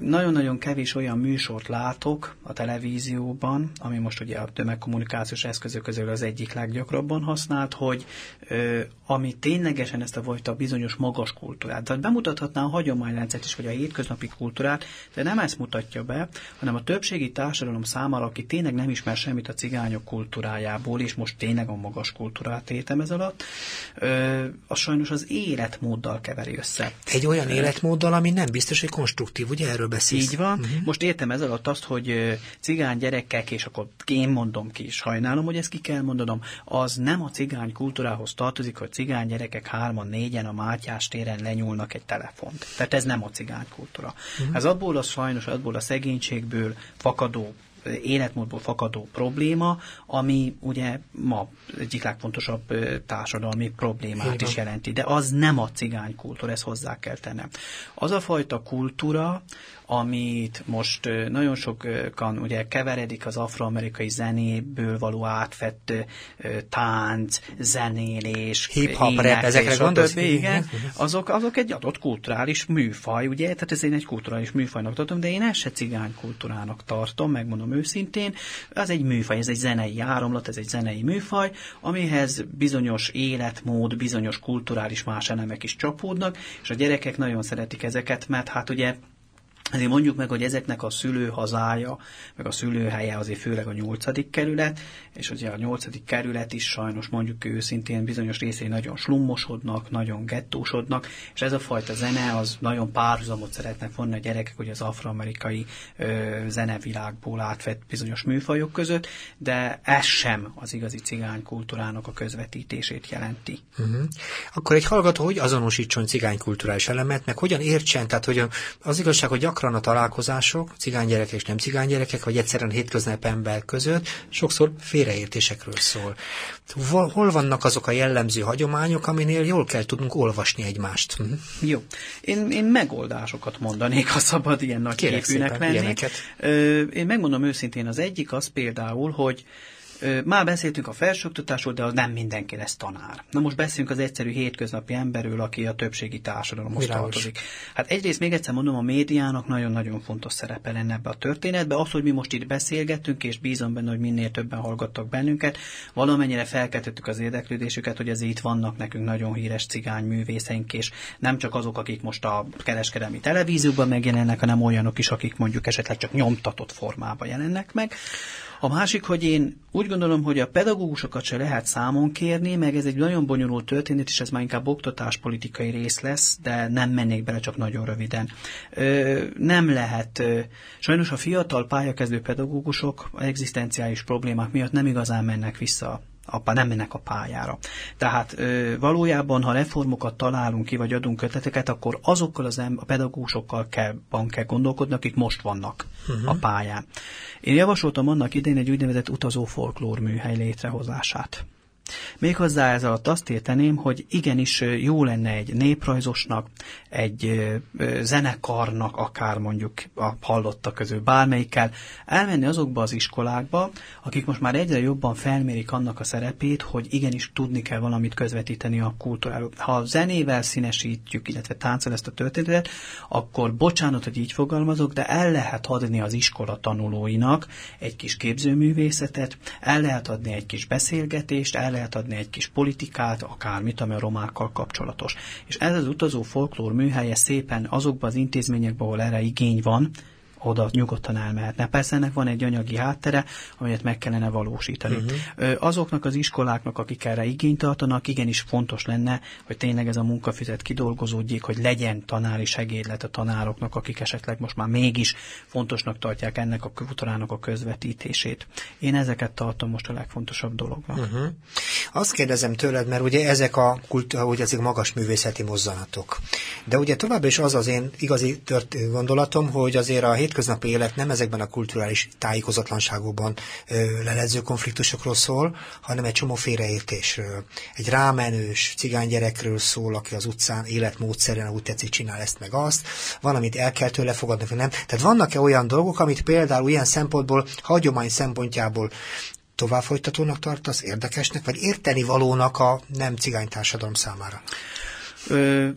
nagyon-nagyon kevés olyan műsort látok a televízióban, ami most ugye a tömegkommunikációs eszközök közül az egyik leggyakrabban használt, hogy ö, ami ténylegesen ezt a fajta bizonyos magas kultúrát. Tehát bemutathatná a hagyományrendszert is, vagy a hétköznapi kultúrát, de nem ezt mutatja be, hanem a többségi társadalom számára, aki tényleg nem ismer semmit a cigányok kultúrájából, és most tényleg a magas kultúrát értem ez alatt, ö, az sajnos az életmóddal keveri össze. Egy olyan életmóddal, ami nem biztos, hogy konstruktív, ugye erről beszélsz? Így van. Uh-huh. Most értem ez alatt azt, hogy cigány gyerekek, és akkor én mondom ki, sajnálom, hogy ezt ki kell mondanom, az nem a cigány kultúrához tartozik, hogy cigány gyerekek hárman, négyen a Mátyás téren lenyúlnak egy telefont. Tehát ez nem a cigány kultúra. Uh-huh. Ez abból a sajnos, abból a szegénységből fakadó életmódból fakadó probléma, ami ugye ma egyik legfontosabb társadalmi problémát Igen. is jelenti. De az nem a cigány kultúra, ezt hozzá kell tennem. Az a fajta kultúra, amit most nagyon sokan ugye keveredik az afroamerikai zenéből való átfett tánc, zenélés, hip-hop, rap, ezekre gondolsz? Igen, azok, azok egy adott kulturális műfaj, ugye, tehát ez én egy kulturális műfajnak tartom, de én ezt se cigány kultúrának tartom, megmondom őszintén, ez egy műfaj, ez egy zenei áramlat, ez egy zenei műfaj, amihez bizonyos életmód, bizonyos kulturális más elemek is csapódnak, és a gyerekek nagyon szeretik ezeket, mert hát ugye ezért mondjuk meg, hogy ezeknek a szülőhazája, meg a szülőhelye azért főleg a nyolcadik kerület, és ugye a nyolcadik kerület is sajnos mondjuk őszintén bizonyos részei nagyon slummosodnak, nagyon gettósodnak, és ez a fajta zene az nagyon párhuzamot szeretnek vonni a gyerekek, hogy az afroamerikai ö, zenevilágból átvett bizonyos műfajok között, de ez sem az igazi cigány kultúrának a közvetítését jelenti. Uh-huh. Akkor egy hallgató hogy azonosítson cigány kulturális elemet, meg hogyan értsen, tehát hogy az igazság, hogy gyakran a találkozások, cigánygyerekek és nem cigánygyerekek, vagy egyszerűen hétköznap ember között sokszor félreértésekről szól. Hol vannak azok a jellemző hagyományok, aminél jól kell tudnunk olvasni egymást? Hm? Jó. Én, én megoldásokat mondanék, ha szabad ilyen nagy Kérek képűnek lenni. Én megmondom őszintén, az egyik az például, hogy már beszéltünk a felsőoktatásról, de az nem mindenki lesz tanár. Na most beszélünk az egyszerű hétköznapi emberről, aki a többségi társadalomhoz tartozik. Hát egyrészt még egyszer mondom, a médiának nagyon-nagyon fontos szerepe lenne ebbe a történetbe. Az, hogy mi most itt beszélgetünk, és bízom benne, hogy minél többen hallgattak bennünket, valamennyire felkeltettük az érdeklődésüket, hogy ez itt vannak nekünk nagyon híres cigány művészeink, és nem csak azok, akik most a kereskedelmi televízióban megjelennek, hanem olyanok is, akik mondjuk esetleg csak nyomtatott formában jelennek meg. A másik, hogy én úgy gondolom, hogy a pedagógusokat se lehet számon kérni, meg ez egy nagyon bonyolult történet, és ez már inkább oktatáspolitikai rész lesz, de nem mennék bele csak nagyon röviden. Ö, nem lehet, ö, sajnos a fiatal pályakezdő pedagógusok egzisztenciális problémák miatt nem igazán mennek vissza a, nem mennek a pályára. Tehát ö, valójában, ha reformokat találunk ki, vagy adunk köteteket, akkor azokkal az em- a pedagógusokkal kell, van kell gondolkodni, akik most vannak uh-huh. a pályán. Én javasoltam annak idején egy úgynevezett utazó folklór műhely létrehozását. Méghozzá ez alatt azt érteném, hogy igenis jó lenne egy néprajzosnak, egy zenekarnak, akár mondjuk a hallottak közül bármelyikkel, elmenni azokba az iskolákba, akik most már egyre jobban felmérik annak a szerepét, hogy igenis tudni kell valamit közvetíteni a kultúráról. Ha zenével színesítjük, illetve táncol ezt a történetet, akkor bocsánat, hogy így fogalmazok, de el lehet adni az iskola tanulóinak egy kis képzőművészetet, el lehet adni egy kis beszélgetést, el lehet adni egy kis politikát, akármit, ami a romákkal kapcsolatos. És ez az utazó folklór műhelye szépen azokban az intézményekben, ahol erre igény van, oda nyugodtan elmehetne. Persze ennek van egy anyagi háttere, amelyet meg kellene valósítani. Uh-huh. Azoknak az iskoláknak, akik erre igényt tartanak, igenis fontos lenne, hogy tényleg ez a munkafizet kidolgozódjék, hogy legyen tanári segédlet a tanároknak, akik esetleg most már mégis fontosnak tartják ennek a kultúrának a közvetítését. Én ezeket tartom most a legfontosabb dolognak. Uh-huh. Azt kérdezem tőled, mert ugye ezek a, kult, ugye ezek magas művészeti mozzanatok. De ugye továbbra is az az én igazi tört gondolatom, hogy azért a hétköznapi élet nem ezekben a kulturális tájékozatlanságokban lelező konfliktusokról szól, hanem egy csomó félreértésről. Egy rámenős cigánygyerekről szól, aki az utcán életmódszerűen úgy tetszik csinál ezt meg azt, valamit el kell tőle fogadni, vagy nem. Tehát vannak-e olyan dolgok, amit például ilyen szempontból, hagyomány szempontjából tovább folytatónak tartasz, érdekesnek, vagy érteni valónak a nem cigány társadalom számára? Ö,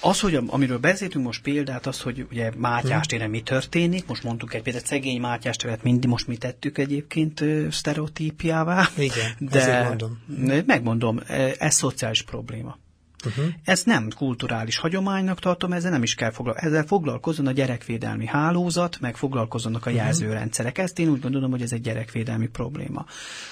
az, hogy amiről beszéltünk most példát, az, hogy ugye Mátyás téren mi történik, most mondtuk egy például szegény Mátyás téret mindig most mi tettük egyébként sztereotípiává. Igen, de mondom. megmondom, ez szociális probléma. Uh-huh. Ez nem kulturális hagyománynak tartom, ezzel nem is kell foglalkozni. Ezzel foglalkozzon a gyerekvédelmi hálózat, meg foglalkozzanak a uh-huh. jelzőrendszerek. Ezt én úgy gondolom, hogy ez egy gyerekvédelmi probléma.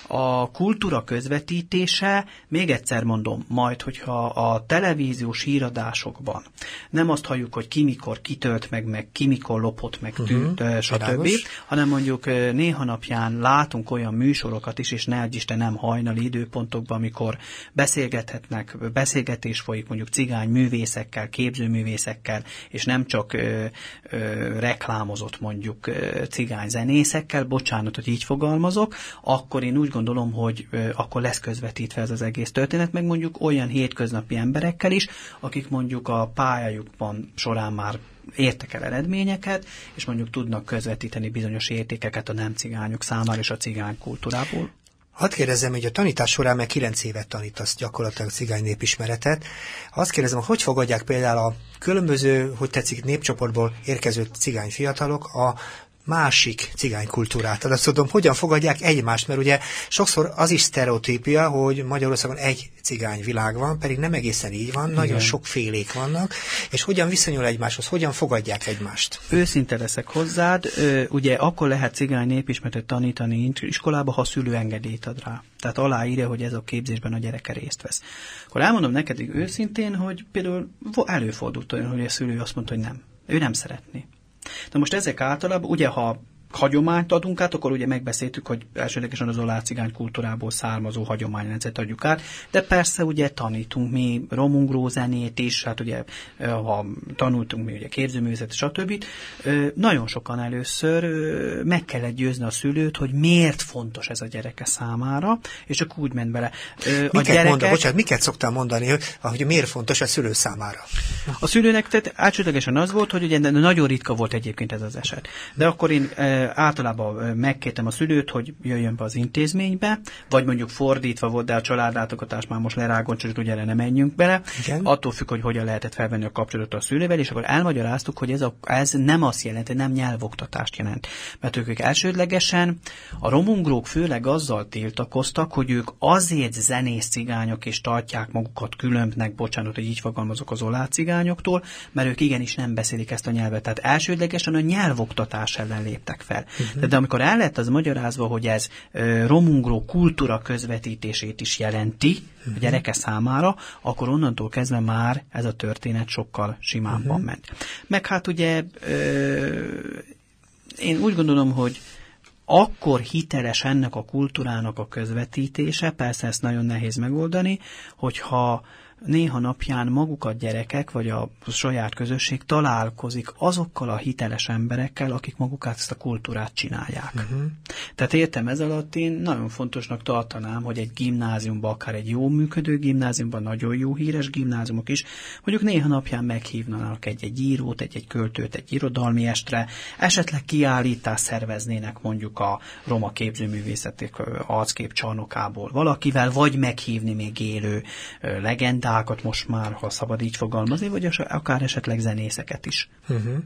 A kultúra közvetítése, még egyszer mondom, majd, hogyha a televíziós híradásokban nem azt halljuk, hogy ki mikor kitölt meg, meg ki mikor lopott meg uh-huh. tűnt, stb., hanem mondjuk néha napján látunk olyan műsorokat is, és ne Isten nem hajnali időpontokban, amikor beszélgethetnek, beszélgetés is folyik mondjuk cigány művészekkel, képzőművészekkel, és nem csak ö, ö, reklámozott mondjuk cigány zenészekkel, bocsánat, hogy így fogalmazok, akkor én úgy gondolom, hogy ö, akkor lesz közvetítve ez az egész történet, meg mondjuk olyan hétköznapi emberekkel is, akik mondjuk a pályájukban során már értek el eredményeket, és mondjuk tudnak közvetíteni bizonyos értékeket a nem cigányok számára és a cigány kultúrából. Hadd kérdezem, hogy a tanítás során meg 9 évet tanítasz gyakorlatilag cigány népismeretet. Azt kérdezem, hogy fogadják például a különböző, hogy tetszik, népcsoportból érkező cigány fiatalok a másik cigány kultúrát. Tehát tudom, hogyan fogadják egymást, mert ugye sokszor az is sztereotípia, hogy Magyarországon egy cigány világ van, pedig nem egészen így van, Igen. nagyon sok félék vannak, és hogyan viszonyul egymáshoz, hogyan fogadják egymást. Őszinte leszek hozzád, ugye akkor lehet cigány népismeretet tanítani iskolába, ha szülő engedélyt ad rá. Tehát aláírja, hogy ez a képzésben a gyereke részt vesz. Akkor elmondom neked őszintén, hogy például előfordult olyan, hogy a szülő azt mondta, hogy nem. Ő nem szeretné. Na most ezek általában, ugye ha hagyományt adunk át, akkor ugye megbeszéltük, hogy elsődlegesen az olá cigány kultúrából származó hagyományrendszert adjuk át, de persze ugye tanítunk mi romungró zenét is, hát ugye ha tanultunk mi ugye képzőművészet, stb. Nagyon sokan először meg kellett győzni a szülőt, hogy miért fontos ez a gyereke számára, és csak úgy ment bele. A miket gyerekek... mondom, bocsánat, miket szoktál mondani, hogy, hogy miért fontos a szülő számára? A szülőnek tehát elsődlegesen az volt, hogy ugye nagyon ritka volt egyébként ez az eset. De akkor én általában megkértem a szülőt, hogy jöjjön be az intézménybe, vagy mondjuk fordítva volt, de a családlátogatás már most lerágon, csak ugye ne menjünk bele. Igen. Attól függ, hogy hogyan lehetett felvenni a kapcsolatot a szülővel, és akkor elmagyaráztuk, hogy ez, a, ez nem azt jelenti, nem nyelvoktatást jelent. Mert ők, ők elsődlegesen a romungrók főleg azzal tiltakoztak, hogy ők azért zenész cigányok és tartják magukat különbnek, bocsánat, hogy így fogalmazok az olá cigányoktól, mert ők igenis nem beszélik ezt a nyelvet. Tehát elsődlegesen a nyelvoktatás ellen léptek fel. Uh-huh. De amikor el lett az magyarázva, hogy ez romungró kultúra közvetítését is jelenti uh-huh. a gyereke számára, akkor onnantól kezdve már ez a történet sokkal simábban uh-huh. ment. Meg hát ugye én úgy gondolom, hogy akkor hiteles ennek a kultúrának a közvetítése, persze ezt nagyon nehéz megoldani, hogyha néha napján magukat gyerekek, vagy a saját közösség találkozik azokkal a hiteles emberekkel, akik magukat ezt a kultúrát csinálják. Uh-huh. Tehát értem ez alatt én nagyon fontosnak tartanám, hogy egy gimnáziumban, akár egy jó működő gimnáziumban, nagyon jó híres gimnáziumok is, mondjuk néha napján meghívnának egy-egy írót, egy-egy költőt, egy irodalmi estre, esetleg kiállítás szerveznének mondjuk a roma képzőművészetek arckép csarnokából valakivel, vagy meghívni még élő legendát, legendákat most már, ha szabad így fogalmazni, vagy akár esetleg zenészeket is. Uh-huh.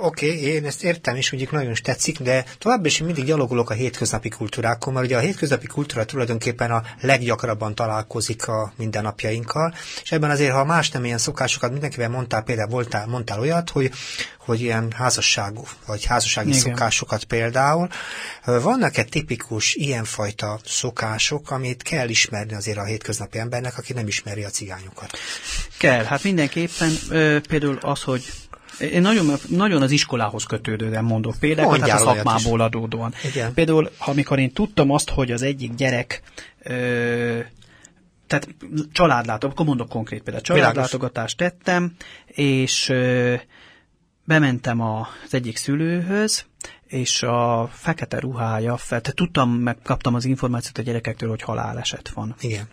Oké, okay, én ezt értem, és mondjuk nagyon is tetszik, de tovább is mindig gyalogolok a hétköznapi kultúrákon, mert ugye a hétköznapi kultúra tulajdonképpen a leggyakrabban találkozik a mindennapjainkkal, és ebben azért, ha más nem ilyen szokásokat mindenkivel mondtál, például voltál, mondtál olyat, hogy, hogy ilyen házasságú, vagy házassági Igen. szokásokat például. Vannak-e tipikus ilyenfajta szokások, amit kell ismerni azért a hétköznapi embernek, aki nem ismeri a cigányokat? Kell, hát mindenképpen például az, hogy én nagyon, nagyon az iskolához kötődően mondok például, tehát a szakmából adódóan. Igen. Például, amikor én tudtam azt, hogy az egyik gyerek ö, tehát családlátogatást, akkor mondok konkrét például, családlátogatást tettem, és ö, bementem az egyik szülőhöz, és a fekete ruhája, tehát tudtam, megkaptam az információt a gyerekektől, hogy haláleset van. Igen.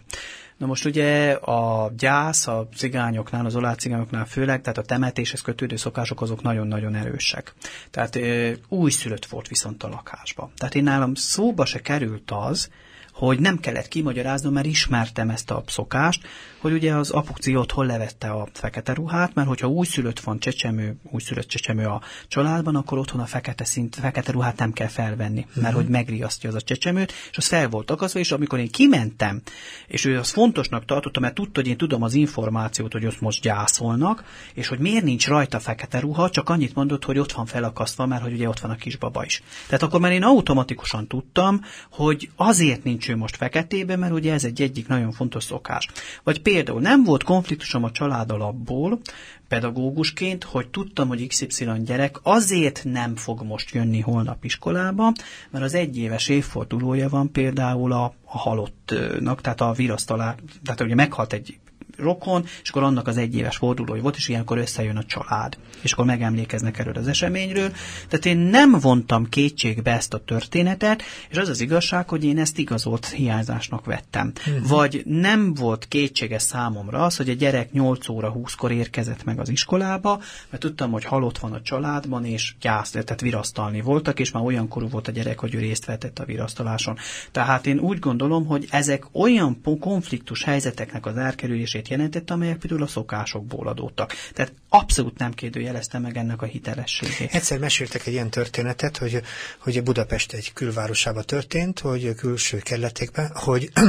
Na most ugye a gyász a cigányoknál, az olá cigányoknál főleg, tehát a temetéshez kötődő szokások azok nagyon-nagyon erősek. Tehát új szülött volt viszont a lakásba. Tehát én nálam szóba se került az, hogy nem kellett kimagyaráznom, mert ismertem ezt a szokást, hogy ugye az apuci otthon levette a fekete ruhát, mert hogyha újszülött van csecsemő, újszülött csecsemő a családban, akkor otthon a fekete szint, fekete ruhát nem kell felvenni, mert uh-huh. hogy megriasztja az a csecsemőt, és az fel volt akasztva, és amikor én kimentem, és ő azt fontosnak tartotta, mert tudta, hogy én tudom az információt, hogy ott most gyászolnak, és hogy miért nincs rajta fekete ruha, csak annyit mondott, hogy ott van felakasztva, mert hogy ugye ott van a kisbaba is. Tehát akkor már én automatikusan tudtam, hogy azért nincs ő most feketébe, mert ugye ez egy egyik nagyon fontos szokás. Vagy például nem volt konfliktusom a család alapból, pedagógusként, hogy tudtam, hogy XY gyerek azért nem fog most jönni holnap iskolába, mert az egyéves évfordulója van például a, a halottnak, tehát a virasztalá, tehát ugye meghalt egy rokon, és akkor annak az egyéves fordulója volt, és ilyenkor összejön a család, és akkor megemlékeznek erről az eseményről. Tehát én nem vontam kétségbe ezt a történetet, és az az igazság, hogy én ezt igazolt hiányzásnak vettem. Uh-huh. Vagy nem volt kétséges számomra az, hogy a gyerek 8 óra 20-kor érkezett meg az iskolába, mert tudtam, hogy halott van a családban, és gyász, tehát virasztalni voltak, és már olyan korú volt a gyerek, hogy ő részt vetett a virasztaláson. Tehát én úgy gondolom, hogy ezek olyan konfliktus helyzeteknek az elkerülését jelenített, amelyek például a szokásokból adódtak. Tehát abszolút nem kérdőjelezte meg ennek a hitelességét. Egyszer meséltek egy ilyen történetet, hogy, hogy Budapest egy külvárosába történt, hogy külső kerületekben, hogy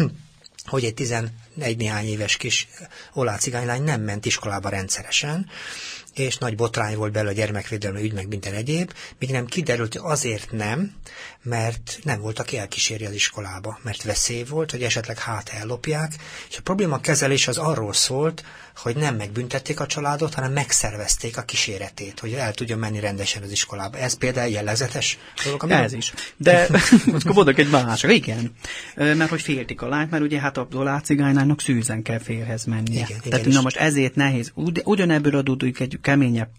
hogy egy 11 néhány éves kis olá cigánylány nem ment iskolába rendszeresen, és nagy botrány volt belőle a gyermekvédelmi ügy, meg minden egyéb, míg nem kiderült, hogy azért nem, mert nem volt, aki elkíséri az iskolába, mert veszély volt, hogy esetleg hát ellopják, és a probléma kezelés az arról szólt, hogy nem megbüntették a családot, hanem megszervezték a kíséretét, hogy el tudjon menni rendesen az iskolába. Ez például jellegzetes dolog? Ami Ez is. De akkor mondok egy másik. Igen. Mert hogy féltik a lányt, mert ugye hát a dolácigánynának szűzen kell férhez mennie. Igen, Tehát igen, na most ezért nehéz. Ugy, ugyanebből adódik egy keményebb,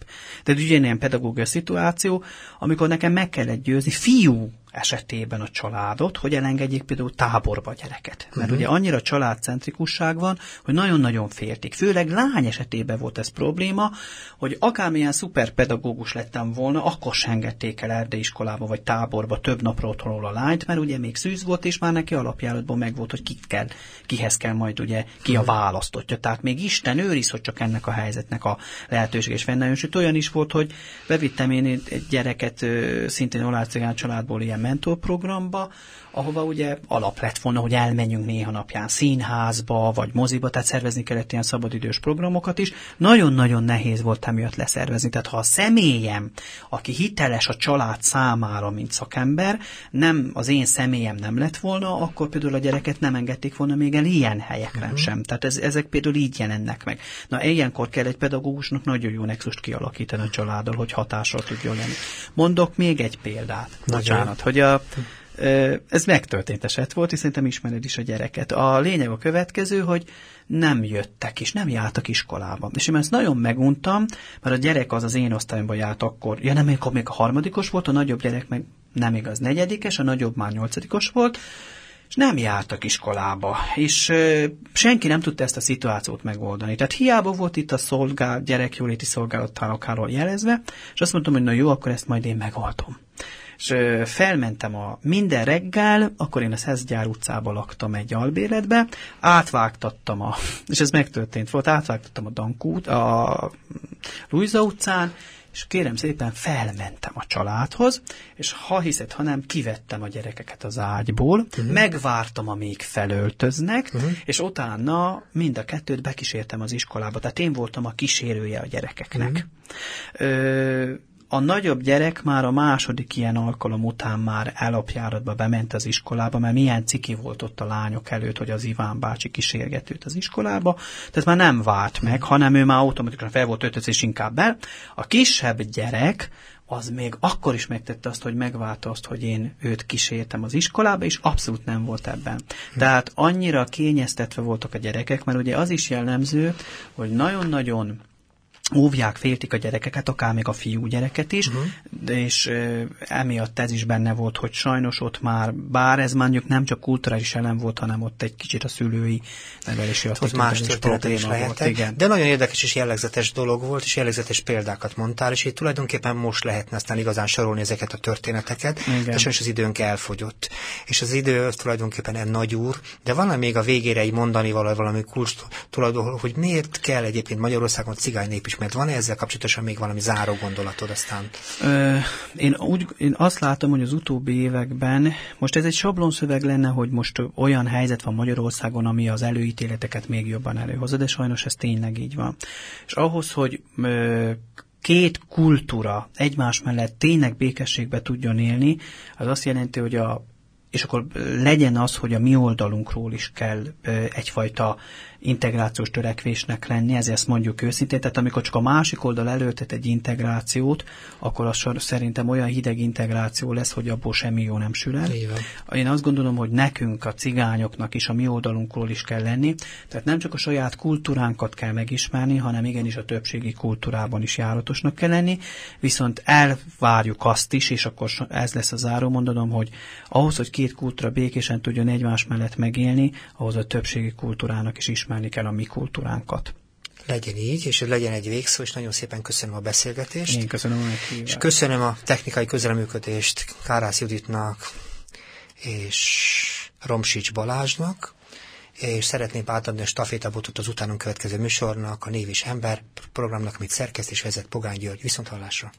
tehát ugyanilyen pedagógiai szituáció, amikor nekem meg kellett győzni fiú esetében a családot, hogy elengedjék például táborba a gyereket. Mert uh-huh. ugye annyira családcentrikusság van, hogy nagyon-nagyon féltik. Főleg lány esetében volt ez probléma, hogy akármilyen szuperpedagógus lettem volna, akkor se engedték el erdeiskolába vagy táborba több napra otthonról a lányt, mert ugye még szűz volt, és már neki alapjáratban meg volt, hogy kit kell, kihez kell majd ugye, ki a mhm. választotja. Tehát még Isten őriz, hogy csak ennek a helyzetnek a lehetőség és fennálljon. Sőt, olyan is volt, hogy bevittem én egy gyereket szintén olácigán családból ilyen mentorprogramba, ahova ugye alap lett volna, hogy elmenjünk néha napján színházba, vagy moziba, tehát szervezni kellett ilyen szabadidős programokat is. Nagyon-nagyon nehéz volt emiatt leszervezni. Tehát ha a személyem, aki hiteles a család számára, mint szakember, nem az én személyem nem lett volna, akkor például a gyereket nem engedték volna még el ilyen helyekre uh-huh. sem. Tehát ez, ezek például így jelennek meg. Na, ilyenkor kell egy pedagógusnak nagyon jó nexust kialakítani a családdal, hogy hatással tudjon lenni. Mondok még egy példát. Bocsánat, hogy a ez megtörtént eset volt, és szerintem ismered is a gyereket. A lényeg a következő, hogy nem jöttek és nem jártak iskolába. És én ezt nagyon meguntam, mert a gyerek az az én osztályomban járt akkor, ja nem, akkor még a harmadikos volt, a nagyobb gyerek meg nem igaz negyedikes, a nagyobb már nyolcadikos volt, és nem jártak iskolába, és ö, senki nem tudta ezt a szituációt megoldani. Tehát hiába volt itt a szolgál, gyerekjóléti szolgálatárokáról jelezve, és azt mondtam, hogy na jó, akkor ezt majd én megoldom és felmentem a minden reggel, akkor én a Szeszgyár utcába laktam egy albéletbe, átvágtattam a, és ez megtörtént volt, átvágtattam a Dankút, a Luisa utcán, és kérem szépen felmentem a családhoz, és ha hiszed, ha nem, kivettem a gyerekeket az ágyból, uh-huh. megvártam, amíg felöltöznek, uh-huh. és utána mind a kettőt bekísértem az iskolába. Tehát én voltam a kísérője a gyerekeknek. Uh-huh. Ö, a nagyobb gyerek már a második ilyen alkalom után már elapjáratba bement az iskolába, mert milyen ciki volt ott a lányok előtt, hogy az Iván bácsi kísérget őt az iskolába, tehát már nem vált meg, hanem ő már automatikusan fel volt ötöz és inkább be. A kisebb gyerek az még akkor is megtette azt, hogy megválta azt, hogy én őt kísértem az iskolába, és abszolút nem volt ebben. Tehát annyira kényeztetve voltak a gyerekek, mert ugye az is jellemző, hogy nagyon-nagyon óvják, féltik a gyerekeket, akár még a fiú gyereket is, uh-huh. de és e, emiatt ez is benne volt, hogy sajnos ott már, bár ez mondjuk nem csak kulturális elem volt, hanem ott egy kicsit a szülői nevelési ott más történet is lehetett, igen. de nagyon érdekes és jellegzetes dolog volt, és jellegzetes példákat mondtál, és itt tulajdonképpen most lehetne aztán igazán sorolni ezeket a történeteket, igen. és az időnk elfogyott. És az idő az tulajdonképpen egy nagy úr, de van még a végére mondani valami, valami kulcs tulajdon, hogy miért kell egyébként Magyarországon cigány nép is mert van-e ezzel kapcsolatosan még valami záró gondolatod aztán? Ö, én, úgy, én azt látom, hogy az utóbbi években, most ez egy sablonszöveg lenne, hogy most olyan helyzet van Magyarországon, ami az előítéleteket még jobban előhozza, de sajnos ez tényleg így van. És ahhoz, hogy ö, két kultúra egymás mellett tényleg békességbe tudjon élni, az azt jelenti, hogy a és akkor legyen az, hogy a mi oldalunkról is kell egyfajta integrációs törekvésnek lenni, ezért ezt mondjuk őszintén, tehát amikor csak a másik oldal előttet egy integrációt, akkor az szerintem olyan hideg integráció lesz, hogy abból semmi jó nem sül el. Én azt gondolom, hogy nekünk, a cigányoknak is a mi oldalunkról is kell lenni, tehát nem csak a saját kultúránkat kell megismerni, hanem igenis a többségi kultúrában is járatosnak kell lenni, viszont elvárjuk azt is, és akkor ez lesz a záró mondanom, hogy ahhoz, hogy két kultúra békésen tudjon egymás mellett megélni, ahhoz a többségi kultúrának is ismerni kell a mi kultúránkat. Legyen így, és legyen egy végszó, és nagyon szépen köszönöm a beszélgetést. Én köszönöm a És köszönöm a technikai közreműködést Kárász Juditnak és Romsics Balázsnak, és szeretném átadni a stafétabotot az utánunk következő műsornak, a Név és Ember programnak, amit szerkeszt és vezet Pogány György. Viszont hallásra!